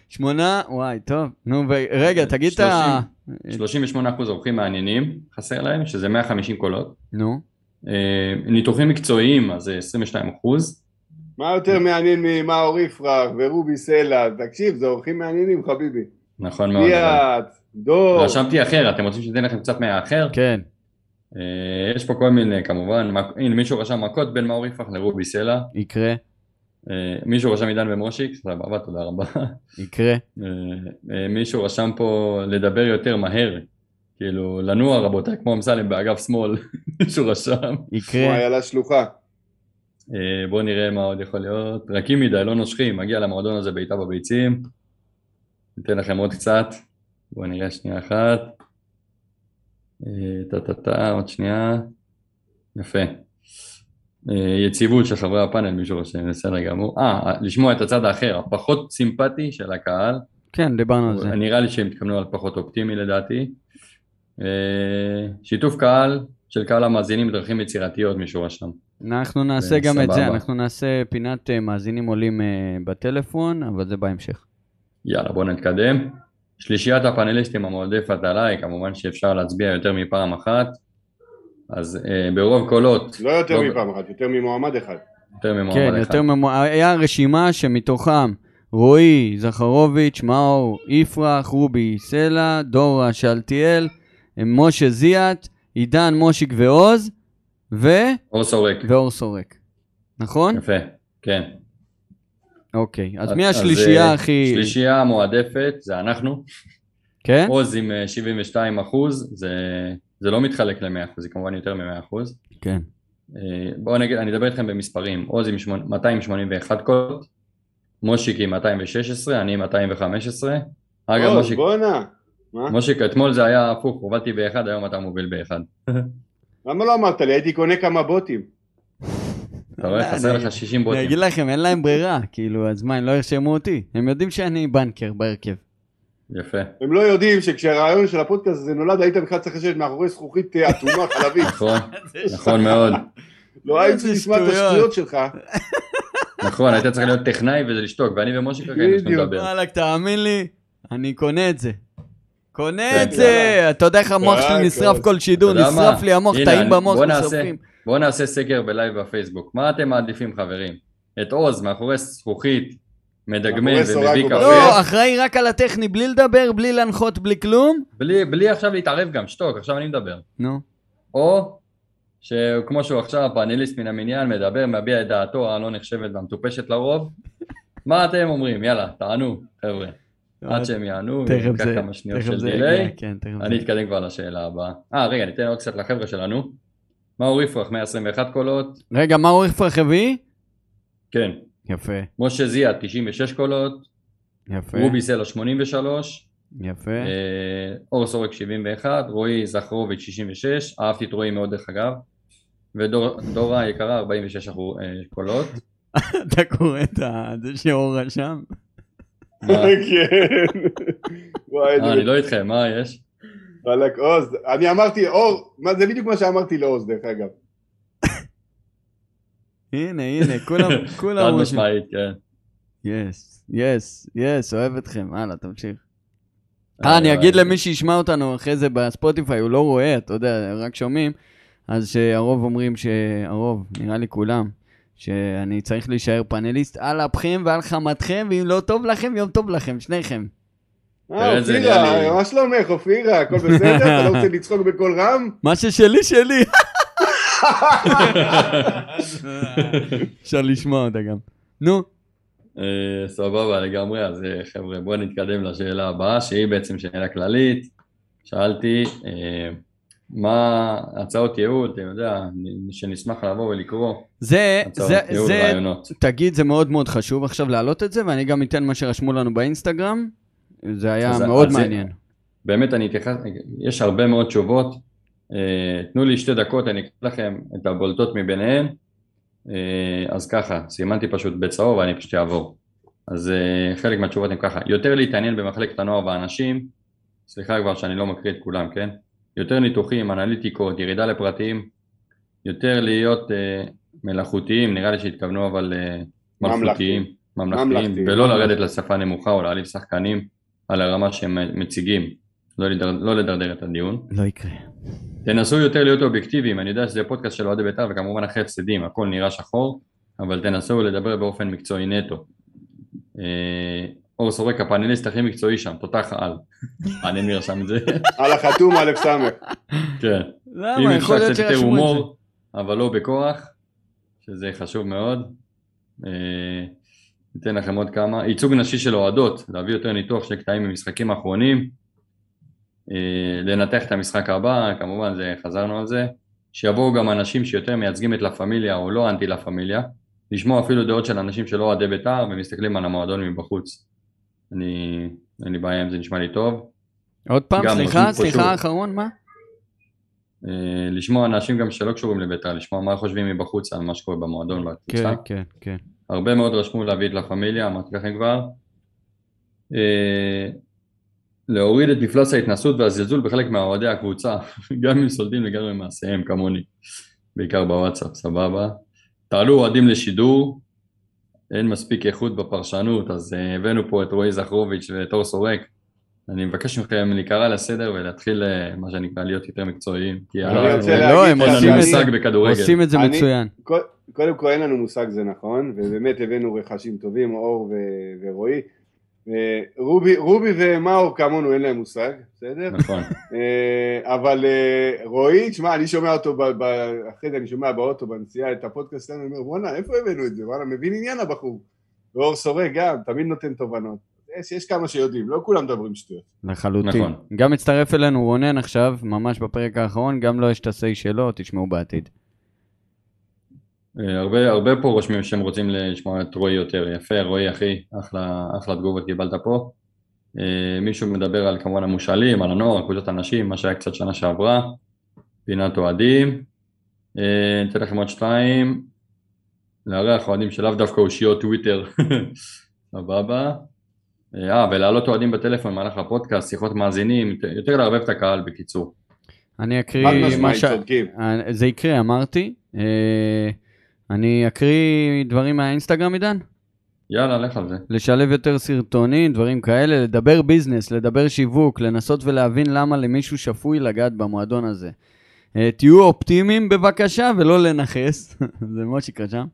8, וואי, טוב. נו, רגע, תגיד את ה... 38% אורחים מעניינים, חסר להם, שזה 150 קולות. נו. אה, ניתוחים מקצועיים, אז זה 22 אחוז. מה יותר מעניין ממאור יפרח ורובי סלע? תקשיב, זה אורחים מעניינים חביבי. נכון מאוד. ליאת, דור. רשמתי אחר, אתם רוצים שניתן לכם קצת מהאחר? כן. יש פה כל מיני כמובן, הנה מישהו רשם מכות בין מאור יפרח לרובי סלע. יקרה. מישהו רשם עידן ומושיק, סבבה, תודה רבה. יקרה. מישהו רשם פה לדבר יותר מהר, כאילו לנוע רבותיי, כמו אמסלם באגף שמאל, *laughs* מישהו רשם. יקרה. כמו איילה שלוחה. בואו נראה מה עוד יכול להיות. רכים מדי, לא נושכים, מגיע למועדון הזה בעיטה בביצים. ניתן לכם עוד קצת. בואו נראה שנייה אחת. טה-טה-טה, עוד שנייה. יפה. יציבות של חברי הפאנל, מישהו רושם, בסדר גמור. אה, לשמוע את הצד האחר, הפחות סימפטי של הקהל. כן, דיברנו על זה. נראה לי שהם התכוונו על פחות אופטימי לדעתי. שיתוף קהל של קהל המאזינים בדרכים יצירתיות, מישהו רשם. אנחנו נעשה גם את זה, אנחנו נעשה פינת מאזינים עולים בטלפון, אבל זה בהמשך. יאללה, בואו נתקדם. שלישיית הפאנליסטים המועדפת עליי, כמובן שאפשר להצביע יותר מפעם אחת, אז אה, ברוב קולות... לא יותר לא... מפעם אחת, יותר ממועמד אחד. יותר ממועמד כן, אחד. יותר ממועמד, היה רשימה שמתוכם רועי, זכרוביץ', מאור, יפרח, רובי סלע, דורה שאלתיאל, משה זיאת, עידן, מושיק ועוז, ו... אור סורק. ואור סורק. נכון? יפה, כן. אוקיי, אז מי השלישייה אה, הכי... שלישייה המועדפת זה אנחנו. כן? עוז עם 72 אה, אחוז, זה, זה לא מתחלק ל-100 אחוז, זה כמובן יותר מ-100 אחוז. כן. אה, בואו נגיד, אני אדבר איתכם במספרים. עוז עם 281 קולות, מושיק עם 216, אני עם 215. אגב, מושיק... בואנה. מושיק, אתמול זה היה הפוך, הובלתי באחד, היום אתה מוביל באחד. למה לא אמרת לי? הייתי קונה כמה בוטים. אתה רואה, חסר לך 60 בוטים. אני אגיד לכם, אין להם ברירה, *laughs* כאילו, אז מה, הם לא ירשמו אותי? הם יודעים שאני בנקר בהרכב. יפה. הם לא יודעים שכשהרעיון של הפודקאסט הזה נולד, היית בכלל צריך לשבת מאחורי זכוכית אה, אטומה *laughs* חלבית. נכון, *laughs* נכון מאוד. לא הייתי צריך לשמוע את השטויות שלך. נכון, היית צריך להיות טכנאי וזה לשתוק, ואני ומשה ככה היינו צריכים לדבר. וואלכ, תאמין לי, אני קונה את זה. קונה את זה! אתה יודע איך המוח שלי נשרף כל שידור, נשרף לי המוח, טעים במוח, נשרפים. בואו נעשה סקר בלייב בפייסבוק. מה אתם מעדיפים חברים? את עוז מאחורי זכוכית, מדגמן ומביא קפה? לא, אחראי רק על הטכני, בלי לדבר, בלי להנחות, בלי כלום? בלי, בלי עכשיו להתערב גם, שתוק, עכשיו אני מדבר. נו. או שכמו שהוא עכשיו פאנליסט מן המניין, מדבר, מביע את דעתו הלא נחשבת והמטופשת לרוב. *laughs* מה אתם אומרים? יאללה, תענו, חבר'ה. עד שהם יענו, ניקח כמה שניות של דיליי, כן, אני אתקדם כבר לשאלה הבאה. אה, רגע, ניתן עוד קצת לחבר'ה שלנו. מאור יפרח 121 קולות. רגע, מאור יפרח הביא? כן. יפה. משה זיה 96 קולות. יפה. רובי סלע 83. יפה. אה, אור סורק 71, רועי זכרוביץ' 66, אהבתי את רועי מאוד דרך אגב. ודורה היקרה 46 אה, קולות. *laughs* אתה קורא את זה שאור רשם? כן. אה, אני לא איתכם, מה יש? וואלכ, עוז, אני אמרתי אור, מה זה בדיוק מה שאמרתי לעוז דרך אגב. הנה, הנה, כולם, *laughs* כולם... חד משמעית, כן. יס, יס, יס, אוהב אתכם, הלאה, תמשיך. אה, אני אגיד למי שישמע אותנו אחרי זה בספוטיפיי, הוא לא רואה, אתה יודע, רק שומעים, אז שהרוב אומרים שהרוב, נראה לי כולם, שאני צריך להישאר פאנליסט על אפכם ועל חמתכם, ואם לא טוב לכם, יום טוב לכם, שניכם. אה, אופירה, מה שלומך, אופירה? הכל בסדר? אתה לא רוצה לצחוק בקול רם? מה ששלי, שלי. אפשר לשמוע אותה גם. נו. אה, סבבה לגמרי, אז אה, חבר'ה, בואו נתקדם לשאלה הבאה, שהיא בעצם שאלה כללית. שאלתי, אה, מה הצעות ייעוד, אתה יודע, שנשמח לבוא ולקרוא. זה, זה, זה, תגיד, זה מאוד מאוד חשוב עכשיו להעלות את זה, ואני גם אתן מה שרשמו לנו באינסטגרם. זה היה אז, מאוד אז מעניין. זה, באמת אני אתייחס, יש הרבה מאוד תשובות. Uh, תנו לי שתי דקות, אני אקרא לכם את הבולטות מביניהן. Uh, אז ככה, סימנתי פשוט בצהוב ואני פשוט אעבור. אז uh, חלק מהתשובות הן ככה, יותר להתעניין במחלקת הנוער והאנשים, סליחה כבר שאני לא מקריא את כולם, כן? יותר ניתוחים, אנליטיקות, ירידה לפרטים, יותר להיות uh, מלאכותיים, נראה לי שהתכוונו אבל uh, מלכותיים, ממלכתיים, ולא לרדת לשפה נמוכה או להעליב שחקנים. על הרמה שהם מציגים, לא, לדר, לא לדרדר את הדיון. לא יקרה. תנסו יותר להיות אובייקטיביים, אני יודע שזה פודקאסט של אוהדי בית"ר וכמובן אחרי הפסדים, הכל נראה שחור, אבל תנסו לדבר באופן מקצועי נטו. אה, אור סורק, הפאנליסט הכי מקצועי שם, תותח על. *laughs* מעניין מי רשם את זה. על החתום א' ס'. כן. למה? יכול להיות שרשמו את זה. הומור, אבל לא בכוח, שזה חשוב מאוד. ניתן לכם עוד כמה. ייצוג נשי של אוהדות, להביא יותר ניתוח של קטעים ממשחקים האחרונים. אה, לנתח את המשחק הבא, כמובן זה, חזרנו על זה. שיבואו גם אנשים שיותר מייצגים את לה פמיליה או לא אנטי לה פמיליה. לשמוע אפילו דעות של אנשים שלא אוהדי בית"ר ומסתכלים על המועדון מבחוץ. אני, אין לי בעיה אם זה נשמע לי טוב. עוד פעם, סליחה, סליחה, האחרון, מה? אה, לשמוע אנשים גם שלא קשורים לבית"ר, לשמוע מה חושבים מבחוץ על מה שקורה במועדון כן, כן, כן. הרבה מאוד רשמו להביא את לה פמיליה, אמרתי לכם כבר. אה, להוריד את מפלס ההתנסות והזלזול בחלק מהאוהדי הקבוצה, *laughs* גם אם סולדים לגמרי מעשיהם כמוני, בעיקר בוואטסאפ, סבבה. תעלו אוהדים לשידור, אין מספיק איכות בפרשנות, אז uh, הבאנו פה את רועי זכרוביץ' ואת אור סורק. אני מבקש מכם להיקרא לסדר ולהתחיל uh, מה שנקרא להיות יותר מקצועיים. כי לא, הם עושים את זה מצוין. קודם כל אין לנו מושג זה נכון, ובאמת הבאנו רכשים טובים, אור ורועי. רובי, רובי ומאור כמונו אין להם מושג, בסדר? נכון. אה, אבל אה, רועי, תשמע, אני שומע אותו, אחרי זה אני שומע באוטו בנסיעה את הפודקאסט שלנו, אני אומר, בואנה, איפה הבאנו את זה? וואלה, מבין עניין הבחור. ואור סורק גם, תמיד נותן תובנות. יש, יש כמה שיודעים, לא כולם מדברים שטויות. לחלוטין. נכון. גם מצטרף אלינו רונן עכשיו, ממש בפרק האחרון, גם לו לא יש את ה-say שלו, תשמעו בעתיד. אה, הרבה, הרבה פה רושמים שהם רוצים לשמוע את רועי יותר, יפה רועי אחי, אחלה, אחלה תגובות קיבלת פה. אה, מישהו מדבר על כמובן המושאלים, על הנוער, על קבוצות הנשים, מה שהיה קצת שנה שעברה, פינת אוהדים. אה, אתן לכם עוד שתיים, לארח אוהדים שלאו דווקא אושיות טוויטר, *laughs* סבבה. אה, ולהעלות אוהדים בטלפון במהלך הפודקאסט, שיחות מאזינים, יותר לערבב את הקהל בקיצור. אני אקריא מה ש... זה יקרה, אמרתי. אני אקריא דברים מהאינסטגרם, עידן? יאללה, לך על זה. לשלב יותר סרטונים, דברים כאלה, לדבר ביזנס, לדבר שיווק, לנסות ולהבין למה למישהו שפוי לגעת במועדון הזה. Uh, תהיו אופטימיים בבקשה ולא לנכס, *laughs* זה מושיק רשם.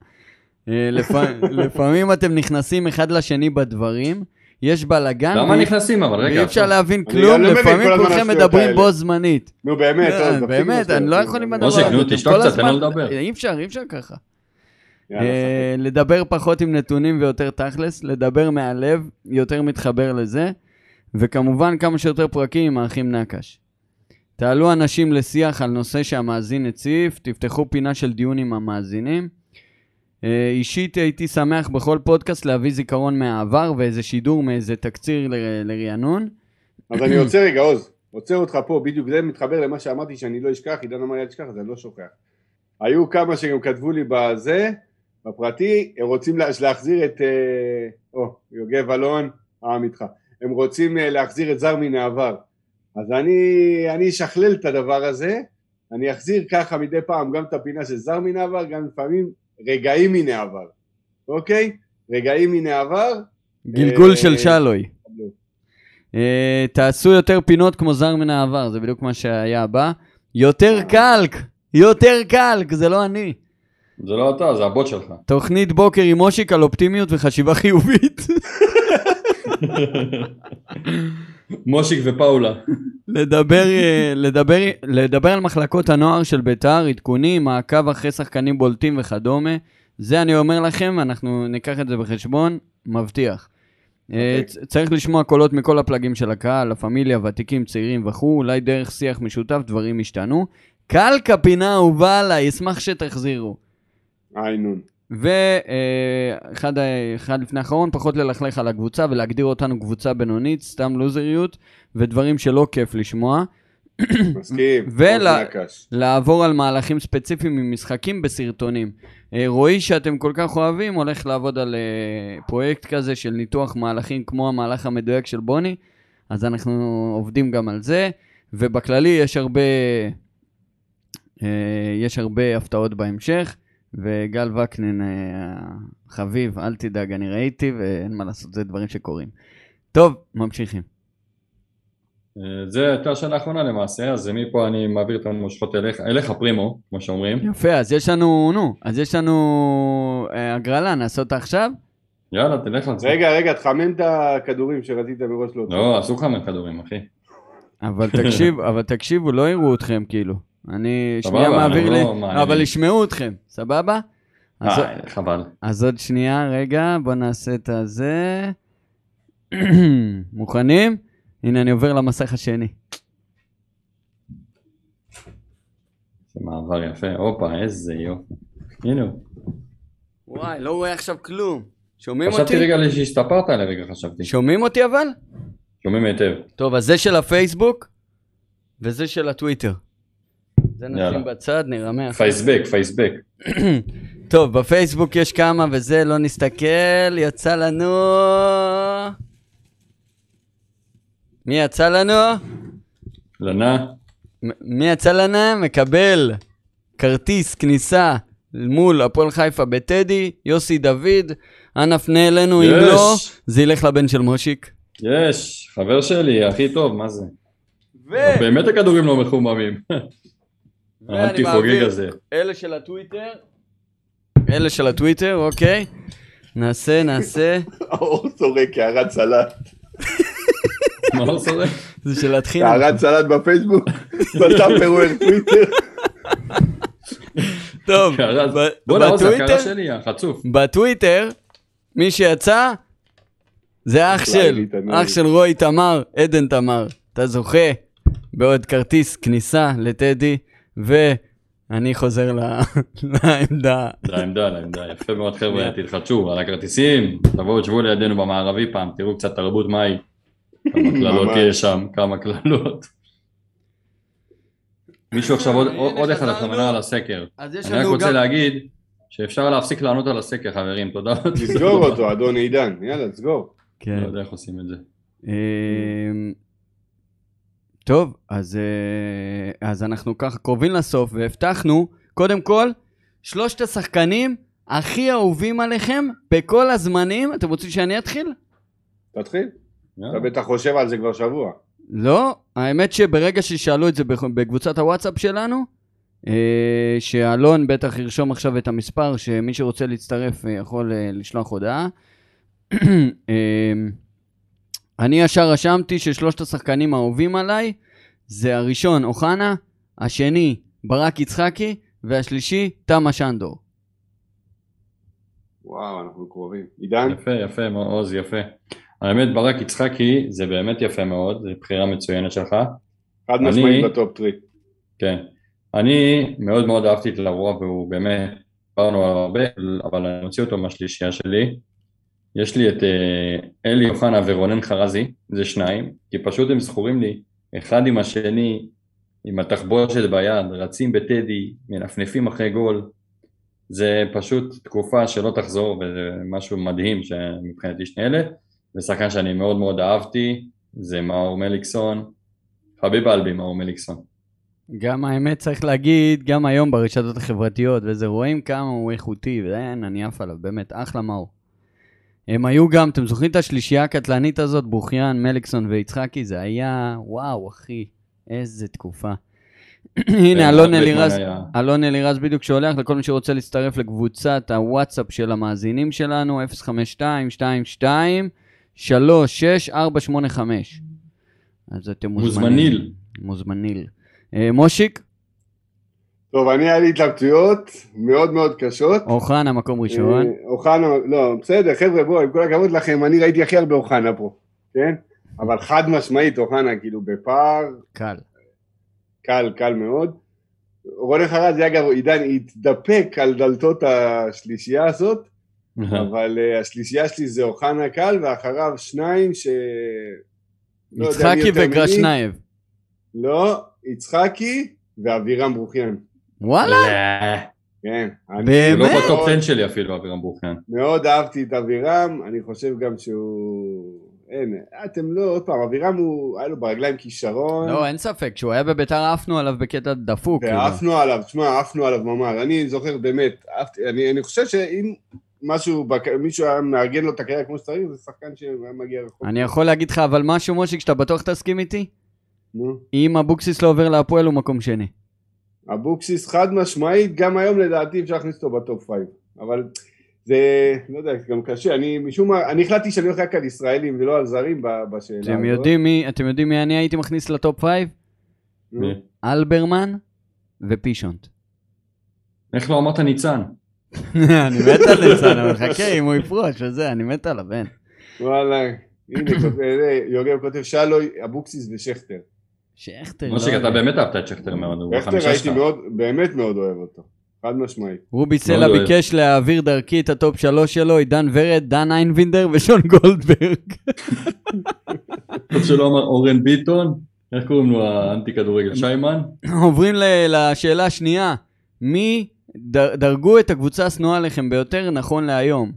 Uh, לפ... לפעמים אתם נכנסים אחד לשני בדברים, יש בלאגן. למה נכנסים אבל? רגע. ואי אפשר להבין כלום, לא לפעמים כולכם מדברים בו זמנית. נו באמת, אה, באמת, אני לא יכול עם הדבר הזה. מושיק, נו תשתוק קצת, תן לו לדבר. אי אפשר, אי אפשר ככה. אה, לדבר פחות עם נתונים ויותר תכלס, לדבר מהלב, יותר מתחבר לזה, וכמובן כמה שיותר פרקים עם האחים נקש. תעלו אנשים לשיח על נושא שהמאזין הציף, תפתחו פינה של דיון עם המאזינים. אה, אישית הייתי שמח בכל פודקאסט להביא זיכרון מהעבר ואיזה שידור מאיזה תקציר לרענון. אז אני עוצר רגע, עוז, עוצר אותך פה, בדיוק זה מתחבר למה שאמרתי שאני לא אשכח, עידן אמר לי אל תשכח, אז אני לא שוכח. היו כמה שגם כתבו לי בזה, בפרטי, הם רוצים להחזיר את, אה, או, יוגב אלון, העם איתך, הם רוצים אה, להחזיר את זר מן העבר. אז אני, אני אשכלל את הדבר הזה, אני אחזיר ככה מדי פעם גם את הפינה של זר מן העבר, גם לפעמים רגעים מן העבר, אוקיי? רגעים מן העבר. גלגול של אה, שלוי. תעשו יותר פינות כמו זר מן העבר, זה בדיוק מה שהיה הבא. יותר קלק, יותר קלק, זה לא אני. זה לא אתה, זה הבוט שלך. תוכנית בוקר עם מושיק על אופטימיות וחשיבה חיובית. *laughs* מושיק ופאולה. לדבר, אה, לדבר, לדבר על מחלקות הנוער של ביתר, עדכונים, מעקב אחרי שחקנים בולטים וכדומה. זה אני אומר לכם, אנחנו ניקח את זה בחשבון, מבטיח. Okay. אה, אוקיי. צריך לשמוע קולות מכל הפלגים של הקהל, לה פמיליה, ותיקים, צעירים וכו', אולי דרך שיח משותף דברים השתנו. קלקה פינה אהובה עליי, אשמח שתחזירו. איינון. ואחד אה, לפני האחרון, פחות ללכלך על הקבוצה ולהגדיר אותנו קבוצה בינונית, סתם לוזריות, ודברים שלא כיף לשמוע. מסכים, *clears throat* ולעבור על מהלכים ספציפיים ממשחקים בסרטונים. אה, רועי שאתם כל כך אוהבים הולך לעבוד על אה, פרויקט כזה של ניתוח מהלכים כמו המהלך המדויק של בוני, אז אנחנו עובדים גם על זה, ובכללי יש הרבה, יש הרבה הפתעות בהמשך. וגל וקנין החביב, אל תדאג, אני ראיתי ואין מה לעשות, זה דברים שקורים. טוב, ממשיכים. אה, זה הייתה השאלה האחרונה למעשה, אז מפה אני מעביר את המושכות אליך, אליך פרימו, כמו שאומרים. יפה, אז יש לנו, נו, אז יש לנו אה, הגרלה, נעשה אותה עכשיו? יאללה, תלך על זה. רגע, רגע, תחמם את הכדורים שרצית מראש לא... לא, אסור לחמם כדורים, אחי. אבל תקשיב, אבל תקשיבו, לא יראו אתכם כאילו. אני שנייה מעביר לי, לא אבל ישמעו אתכם, סבבה? אה, חבל. אז עוד שנייה, רגע, בוא נעשה את הזה. *clears throat* מוכנים? הנה, אני עובר למסך השני. זה מעבר יפה, הופה, איזה יופי. הנה הוא. וואי, לא רואה עכשיו כלום. שומעים אותי? חשבתי רגע שהסתפרת לרגע, חשבתי. שומעים אותי אבל? שומעים היטב. טוב, אז זה של הפייסבוק, וזה של הטוויטר. זה נשים בצד, נרמה. פייסבק, פייסבק. *clears throat* טוב, בפייסבוק יש כמה וזה, לא נסתכל, יצא לנו... מי יצא לנו? לנה. מי יצא לנה? מקבל כרטיס כניסה מול הפועל חיפה בטדי, יוסי דוד, אנא פנה אלינו, אם לא, זה ילך לבן של מושיק. יש, חבר שלי, הכי טוב, מה זה? ו... באמת הכדורים לא מחוממים. *laughs* האנטי חוגג הזה. אלה של הטוויטר, אלה של הטוויטר, אוקיי. נעשה, נעשה. *laughs* האור סורק, הערת סלט. *laughs* מה האור סורק? זה של להתחיל. הערת סלט בפייסבוק, *laughs* בטאפרוור טוויטר. טוב, בטוויטר, בטוויטר, מי שיצא, זה אח של, אח של רועי תמר, עדן תמר. אתה זוכה בעוד כרטיס כניסה לטדי, ואני חוזר *laughs* לעמדה. לעמדה, לעמדה, יפה מאוד חבר'ה, תלחצו על הכרטיסים, תבואו תשבו לידינו במערבי פעם, תראו קצת תרבות מהי. כמה קללות יש שם, כמה קללות. מישהו עכשיו עוד אחד הכוונה על הסקר. אני רק רוצה להגיד שאפשר להפסיק לענות על הסקר חברים, תודה. תסגור אותו אדון עידן, יאללה תסגור. כן. לא יודע איך עושים את זה. טוב, אז, אה, אז אנחנו ככה קרובים לסוף, והבטחנו, קודם כל, שלושת השחקנים הכי אהובים עליכם בכל הזמנים. אתם רוצים שאני אתחיל? תתחיל. אתה בטח חושב על זה כבר שבוע. לא, האמת שברגע ששאלו את זה בקבוצת הוואטסאפ שלנו, אה, שאלון בטח ירשום עכשיו את המספר, שמי שרוצה להצטרף אה, יכול לשלוח הודעה. *clears throat* אני ישר רשמתי ששלושת השחקנים האהובים עליי זה הראשון אוחנה, השני ברק יצחקי והשלישי תמה שנדור. וואו, אנחנו קרובים. עידן? יפה, יפה, עוז, יפה. האמת, ברק יצחקי זה באמת יפה מאוד, זו בחירה מצוינת שלך. חד משמעית בטופ טרי. כן. אני מאוד מאוד אהבתי את לרוע והוא באמת, דיברנו עליו הרבה, אבל אני מוציא אותו מהשלישייה שלי. יש לי את אה, אלי אוחנה ורונן חרזי, זה שניים, כי פשוט הם זכורים לי אחד עם השני, עם התחבושת ביד, רצים בטדי, מנפנפים אחרי גול. זה פשוט תקופה שלא תחזור וזה משהו מדהים מבחינתי שני אלה. ושחקן שאני מאוד מאוד אהבתי זה מאור מליקסון, חביב אלבי מאור מליקסון. גם האמת צריך להגיד, גם היום ברשתות החברתיות, וזה רואים כמה הוא איכותי, ואין, אני עף עליו, באמת, אחלה מאור. הם היו גם, אתם זוכרים את השלישייה הקטלנית הזאת, בוכיאן, מליקסון ויצחקי? זה היה, וואו, אחי, איזה תקופה. *clears throat* הנה, אלון אלירז, אלון אלירז בדיוק שולח לכל מי שרוצה להצטרף לקבוצת הוואטסאפ של המאזינים שלנו, 05222 36485. אז אתם מוזמנים. מוזמניל. מוזמניל. אה, מושיק? טוב, אני היה לי התלבטויות מאוד מאוד קשות. אוחנה מקום ראשון. אה, אוחנה, לא, בסדר, חבר'ה, בואו, עם כל הכבוד לכם, אני ראיתי הכי הרבה אוחנה פה, כן? אבל חד משמעית אוחנה כאילו בפער. קל. קל, קל מאוד. רונן חרזי, אגב, עידן התדפק על דלתות השלישייה הזאת, אבל uh, השלישייה שלי זה אוחנה קל, ואחריו שניים ש... לא יצחקי וגרשנייב. לא, יצחקי ואבירם ברוחיאן. וואלה? כן. באמת? לא בטופ 10 שלי אפילו, אבירם ברוחיאן. מאוד אהבתי את אבירם, אני חושב גם שהוא... אין, אתם לא, עוד פעם, אבירם הוא, היה לו ברגליים כישרון. לא, אין ספק, כשהוא היה בביתר עפנו עליו בקטע דפוק. כאילו. עליו, תשמע, עפנו עליו ממש. אני זוכר באמת, אני, אני חושב שאם משהו, מישהו היה מארגן לו את הקריירה כמו שצריך, זה שחקן שהיה מגיע רחוק. אני יכול להגיד לך אבל משהו, מושיק, שאתה בטוח תסכים איתי? נו. אם אבוקסיס לא עובר להפועל הוא מקום שני. אבוקסיס חד משמעית, גם היום לדעתי אפשר להכניס אותו ב top five. אבל זה, לא יודע, זה גם קשה. אני משום מה, אני החלטתי שאני הולך רק על ישראלים ולא על זרים בשאלה אתם הזאת. יודעים מי, אתם יודעים מי אני הייתי מכניס ל top five? אלברמן, ופישונט. איך לא אמרת ניצן? *laughs* אני מת על ניצן, אבל חכה אם הוא יפרוש וזה, אני מת עליו, אין. וואלה, הנה, אה, יוגב כותב שלוי, אבוקסיס ושכטר. שכטר, משה, אתה באמת אהבת את שכטר מאוד, הוא שכטר הייתי מאוד, באמת מאוד אוהב אותו. חד משמעית. רובי סלע ביקש להעביר דרכי את ה top שלוש שלו, עידן ורד, דן איינבינדר ושון גולדברג. טוב שלא אמר אורן ביטון, איך קוראים לו האנטי כדורגל, שיימן? עוברים לשאלה השנייה, מי דירגו את הקבוצה השנואה עליכם ביותר נכון להיום?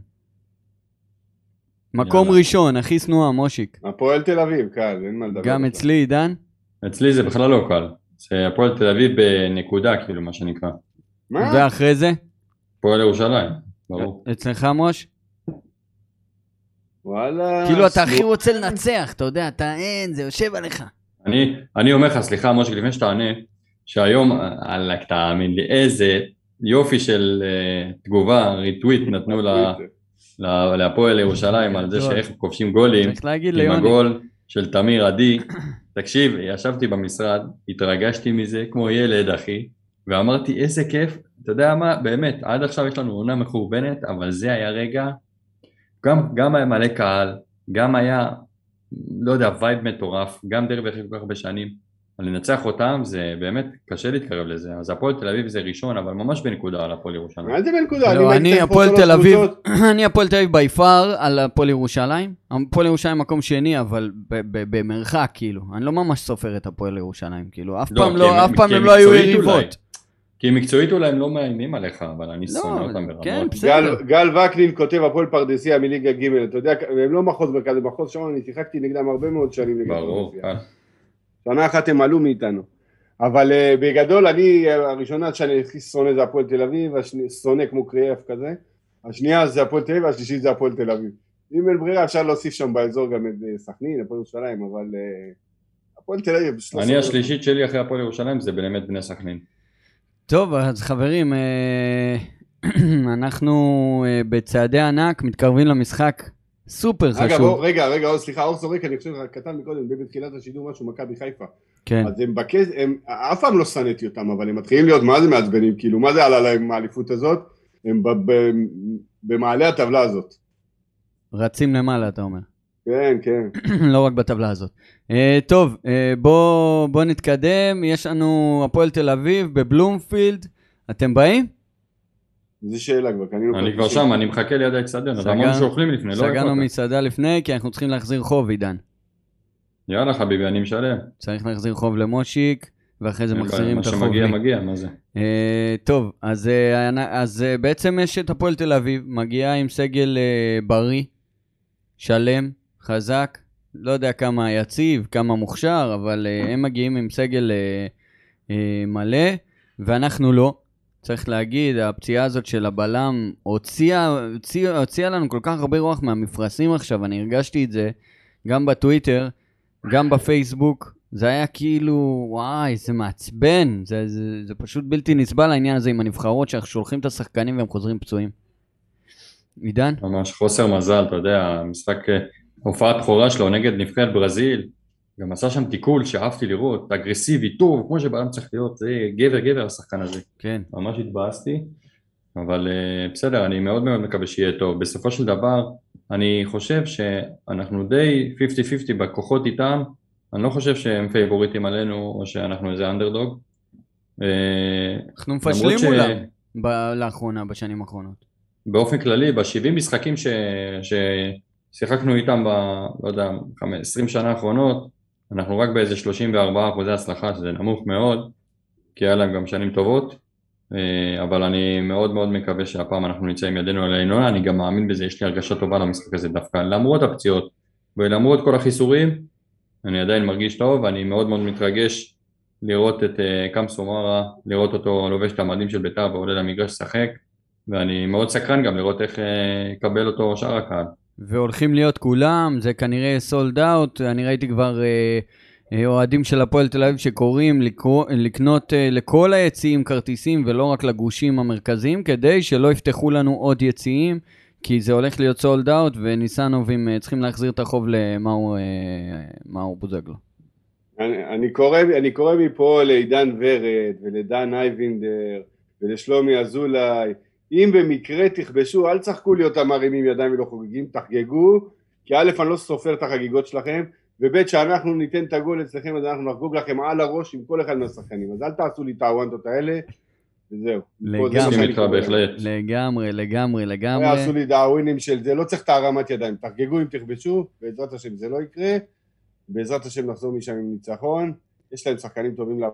מקום ראשון, הכי שנואה, מושיק. הפועל תל אביב, קל, אין מה לדבר. גם אצלי, עידן? אצלי זה בכלל לא קל. זה הפועל תל אביב בנקודה, כאילו, מה שנקרא. מה? ואחרי זה? הפועל ירושלים, ברור. אצלך, מוש? וואלה... כאילו, אתה הכי רוצה לנצח, אתה יודע, אתה אין, זה יושב עליך. אני, אני אומר לך, סליחה, משה, לפני שתענה, שהיום, אללה, תאמין לי, איזה יופי של uh, תגובה, ריטוויט נתנו להפועל ירושלים על זה שאיך כובשים גולים, עם הגול של תמיר עדי. תקשיב, ישבתי במשרד, התרגשתי מזה כמו ילד, אחי, ואמרתי, איזה כיף, אתה יודע מה, באמת, עד עכשיו יש לנו עונה מחורבנת, אבל זה היה רגע, גם, גם היה מלא קהל, גם היה, לא יודע, vibe מטורף, גם דרבי אחרי כל כך הרבה שנים. לנצח אותם זה באמת קשה להתקרב לזה, אז הפועל תל אביב זה ראשון, אבל ממש בנקודה על הפועל ירושלים. מה זה בנקודה? לא, אני הפועל תל אביב, *clears throat* אני הפועל תל אביב בי פאר על הפועל ירושלים. הפועל ירושלים מקום שני, אבל במרחק, כאילו. אני לא ממש סופר את הפועל ירושלים, כאילו. אף לא, פעם לא, אף פעם הם לא היו יריבות. כי מקצועית אולי הם לא מאיימים עליך, אבל אני לא, שונא אותם ברמות. כן, בסדר. גל וקנין כותב הפועל פרדסיה מליגה ג', אתה יודע, הם לא מחוז מרכז, הם מחוז שם, אני שיחקתי נגדם הרבה מאוד שנים. ברור. שנה אחת הם עלו מאיתנו. אבל uh, בגדול אני, הראשונה שאני הכי שונא זה הפועל תל אביב, השני, שונא כמו קריאף כזה, השנייה זה הפועל תל אביב, והשלישית זה הפועל תל אביב. אם אין ברירה אפשר להוסיף שם באזור גם את uh, סכנין, הפועל ירושלים, אבל uh, הפועל תל אביב. אני השלישית שלי אחרי הפועל ירושלים זה באמת בני סכנין. טוב, אז חברים, *clears throat* אנחנו בצעדי ענק מתקרבים למשחק סופר חשוב. אגב, רגע, רגע, סליחה, אור סורק, אני חושב קטן מקודם, בתחילת השידור משהו, מכבי חיפה. כן. אז הם בקז... הם, אף פעם לא שנאתי אותם, אבל הם מתחילים להיות, מה זה מעצבנים, כאילו, מה זה עלה להם האליפות הזאת? הם ב, ב, במעלה הטבלה הזאת. רצים למעלה, אתה אומר. כן, כן. *clears throat* לא רק בטבלה הזאת. Uh, טוב, uh, בוא, בוא נתקדם, יש לנו הפועל תל אביב בבלומפילד, אתם באים? זו שאלה כבר, קנינו... אני כבר שם, אני מחכה ליד האצטדיון, אז אמרנו שאוכלים לפני, לא סגרנו מסעדה לפני, כי אנחנו צריכים להחזיר חוב, עידן. יאללה חביבי, אני משלם. צריך להחזיר חוב למושיק, ואחרי זה מחזירים את החוב. מה שמגיע, מגיע, מה זה? אה, טוב, אז, אה, אז אה, בעצם יש את הפועל תל אביב, מגיעה עם סגל בריא, שלם, חזק, לא יודע כמה יציב, כמה מוכשר, אבל הם מגיעים עם סגל מלא, ואנחנו לא. צריך להגיד, הפציעה הזאת של הבלם הוציאה, הוציאה, הוציאה לנו כל כך הרבה רוח מהמפרשים עכשיו, אני הרגשתי את זה גם בטוויטר, גם בפייסבוק. זה היה כאילו, וואי, זה מעצבן, זה, זה, זה פשוט בלתי נסבל העניין הזה עם הנבחרות, שאנחנו שולחים את השחקנים והם חוזרים פצועים. עידן? ממש חוסר מזל, אתה יודע, המשחק, אה, הופעת בכורה שלו נגד נבחרת ברזיל, גם עשה שם תיקול שאהבתי לראות, אגרסיבי, טוב, כמו שבעולם צריך להיות, זה גבר גבר השחקן הזה. כן. ממש התבאסתי, אבל uh, בסדר, אני מאוד מאוד מקווה שיהיה טוב. בסופו של דבר, אני חושב שאנחנו די 50-50 בכוחות איתם, אני לא חושב שהם פייבוריטים עלינו, או שאנחנו איזה אנדרדוג. אה, אנחנו מפשלים ש... מולם ב- לאחרונה, בשנים האחרונות. באופן כללי, ב-70 משחקים ש... ששיחקנו איתם ב... לא יודע, 20 שנה האחרונות, אנחנו רק באיזה 34 אחוזי הצלחה, שזה נמוך מאוד, כי היה להם גם שנים טובות, אה, אבל אני מאוד מאוד מקווה שהפעם אנחנו נמצא עם ידינו על העינונה, אני גם מאמין בזה, יש לי הרגשה טובה למשחק הזה דווקא, למרות הפציעות ולמרות כל החיסורים, אני עדיין מרגיש טוב, ואני מאוד מאוד מתרגש לראות את אה, קאם סומרה, לראות אותו לובש את המדים של בית"ר ועולה למגרש לשחק, ואני מאוד סקרן גם לראות איך אה, יקבל אותו שאר הקהל. והולכים להיות כולם, זה כנראה סולד אאוט, אני ראיתי כבר אה, אה, אוהדים של הפועל תל אביב שקוראים לקרוא, לקנות אה, לכל היציעים כרטיסים ולא רק לגושים המרכזיים, כדי שלא יפתחו לנו עוד יציעים, כי זה הולך להיות סולד אאוט, וניסנובים צריכים להחזיר את החוב למאור בוזגלו. אני, אני, קורא, אני קורא מפה לעידן ורד ולדן אייבינדר ולשלומי אזולאי, אם במקרה תכבשו, אל תשחקו להיות המרימים ידיים ולא חוגגים, תחגגו, כי א', אני לא סופר את החגיגות שלכם, וב', שאנחנו ניתן את הגול אצלכם, אז אנחנו נחגוג לכם על הראש עם כל אחד מהשחקנים, אז אל תעשו לי את הוואנטות האלה, וזהו. לגמרי, לגמרי, לגמרי. לא יעשו לי דאווינים של זה, לא צריך את הרמת ידיים, תחגגו אם תכבשו, בעזרת השם זה לא יקרה, בעזרת השם נחזור משם עם ניצחון, יש להם שחקנים טובים לה...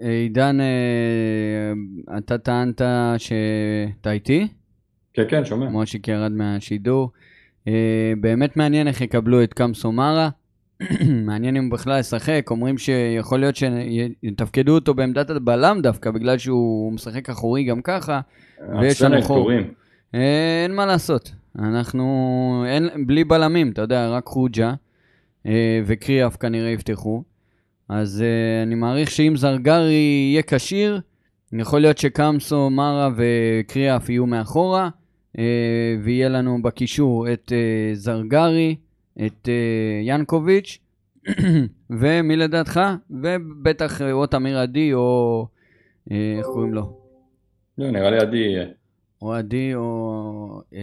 עידן, אה, אתה טענת שאתה איתי? כן, כן, שומע. מושיק ירד מהשידור. אה, באמת מעניין איך יקבלו את קאמסו מארה. *clears throat* מעניין אם הוא בכלל ישחק, אומרים שיכול להיות שיתפקדו אותו בעמדת הבלם דווקא, בגלל שהוא משחק אחורי גם ככה, ויש לנו חור. אה, אין מה לעשות, אנחנו, אין, בלי בלמים, אתה יודע, רק חוג'ה אה, וקריאף כנראה יפתחו. אז uh, אני מעריך שאם זרגרי יהיה כשיר, יכול להיות שקמסו, מרה וקריאף יהיו מאחורה, uh, ויהיה לנו בקישור את uh, זרגרי, את uh, ינקוביץ', *clears throat* ומי לדעתך? ובטח או תמיר עדי או... uh, איך קוראים לו? לא, נראה לי עדי יהיה. או עדי או... Uh,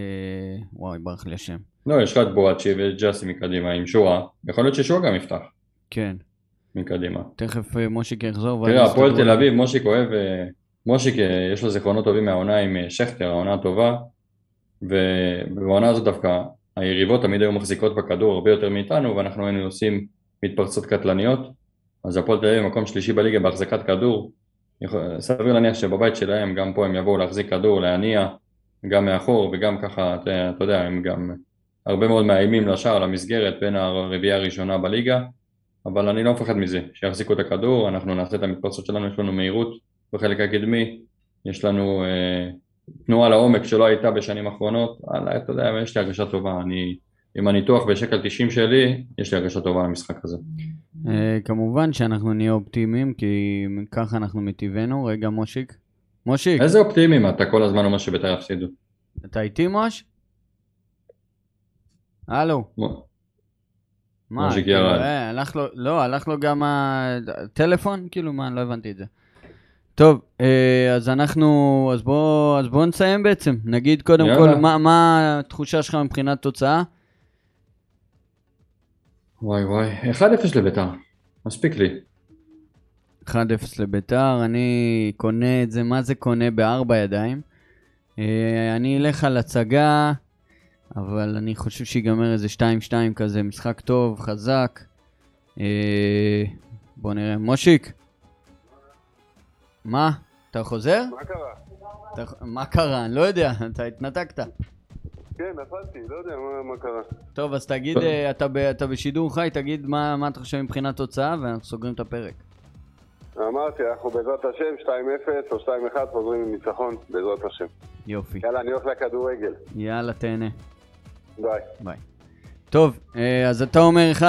וואי, ברח לי השם. לא, יש לך את בואצ'י וג'אסי מקדימה עם שואה. יכול להיות ששואה גם יפתח. כן. מקדימה. תכף אה, מושיק יחזור. תראה, הפועל תל אביב, מושיק אוהב, אה, מושיק אה, יש לו זיכרונות טובים מהעונה עם שכטר, העונה הטובה, ובעונה הזאת דווקא היריבות תמיד היו מחזיקות בכדור הרבה יותר מאיתנו, ואנחנו היינו עושים מתפרצות קטלניות, אז הפועל תל אביב מקום שלישי בליגה בהחזקת כדור, סביר להניח שבבית שלהם גם פה הם יבואו להחזיק כדור, להניע, גם מאחור וגם ככה, אתה, אתה יודע, הם גם הרבה מאוד מאיימים לשער, למסגרת בין הרביעייה הראשונה בליגה, אבל אני לא מפחד מזה, שיחזיקו את הכדור, אנחנו נעשה את המתפרצות שלנו, יש לנו מהירות בחלק הקדמי, יש לנו אה, תנועה לעומק שלא הייתה בשנים האחרונות, וואלה, אתה יודע, יש לי הרגשה טובה, אני, עם הניתוח בשקל 90 שלי, יש לי הרגשה טובה למשחק הזה. אה, כמובן שאנחנו נהיה אופטימיים, כי ככה אנחנו מטבענו. רגע, מושיק. מושיק. איזה אופטימיים? אתה כל הזמן אומר שבית"ר יפסידו. אתה איתי, מוש? הלו. מה, כאילו, אה, הלך לו, לא, הלך לו גם הטלפון? כאילו, מה, לא הבנתי את זה. טוב, אה, אז אנחנו, אז בואו אז בוא נסיים בעצם. נגיד קודם יאללה. כל, מה, מה התחושה שלך מבחינת תוצאה? וואי וואי, 1-0 לביתר, מספיק לי. 1-0 לביתר, אני קונה את זה, מה זה קונה בארבע ידיים? אה, אני אלך על הצגה אבל אני חושב שיגמר איזה 2-2 כזה, משחק טוב, חזק. אה, בוא נראה. מושיק? מה? אתה חוזר? מה קרה? אתה, מה קרה? אני לא יודע, *laughs* אתה התנתקת. כן, נפלתי, לא יודע מה, מה קרה. טוב, אז תגיד, אה, אתה, ב, אתה בשידור חי, תגיד מה, מה אתה חושב מבחינת תוצאה, ואנחנו סוגרים את הפרק. אמרתי, אנחנו בעזרת השם 2-0 או 2-1 חוזרים עם ניצחון, בעזרת השם. יופי. יאללה, אני הולך לכדורגל. יאללה, תהנה. ביי. ביי. טוב, אה, אז אתה אומר 1-0,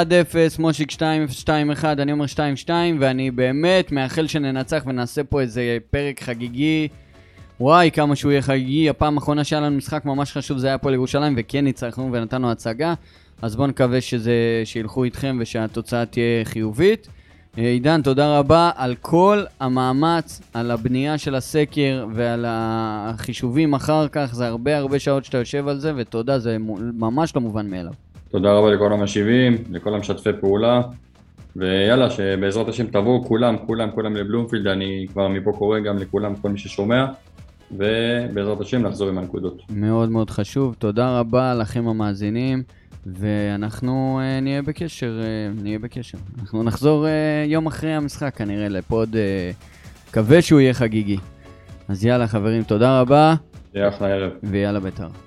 מושיק 2-0, 2-1, אני אומר 2-2, ואני באמת מאחל שננצח ונעשה פה איזה פרק חגיגי. וואי, כמה שהוא יהיה חגיגי. הפעם האחרונה שהיה לנו משחק ממש חשוב זה היה פה לירושלים, וכן ניצחנו ונתנו הצגה. אז בואו נקווה שזה, שילכו איתכם ושהתוצאה תהיה חיובית. אה, עידן, תודה רבה על כל המאמץ, על הבנייה של הסקר ועל החישובים אחר כך. זה הרבה הרבה שעות שאתה יושב על זה, ותודה, זה ממש לא מובן מאליו. תודה רבה לכל המשיבים, לכל המשתפי פעולה, ויאללה, שבעזרת השם תבואו כולם, כולם, כולם לבלומפילד, אני כבר מפה קורא גם לכולם, כל מי ששומע, ובעזרת השם נחזור עם הנקודות. מאוד מאוד חשוב, תודה רבה לכם המאזינים. ואנחנו uh, נהיה בקשר, uh, נהיה בקשר. אנחנו נחזור uh, יום אחרי המשחק כנראה לפוד, uh, מקווה שהוא יהיה חגיגי. אז יאללה חברים, תודה רבה. יהיה אחלה ערב. ויאללה בית"ר.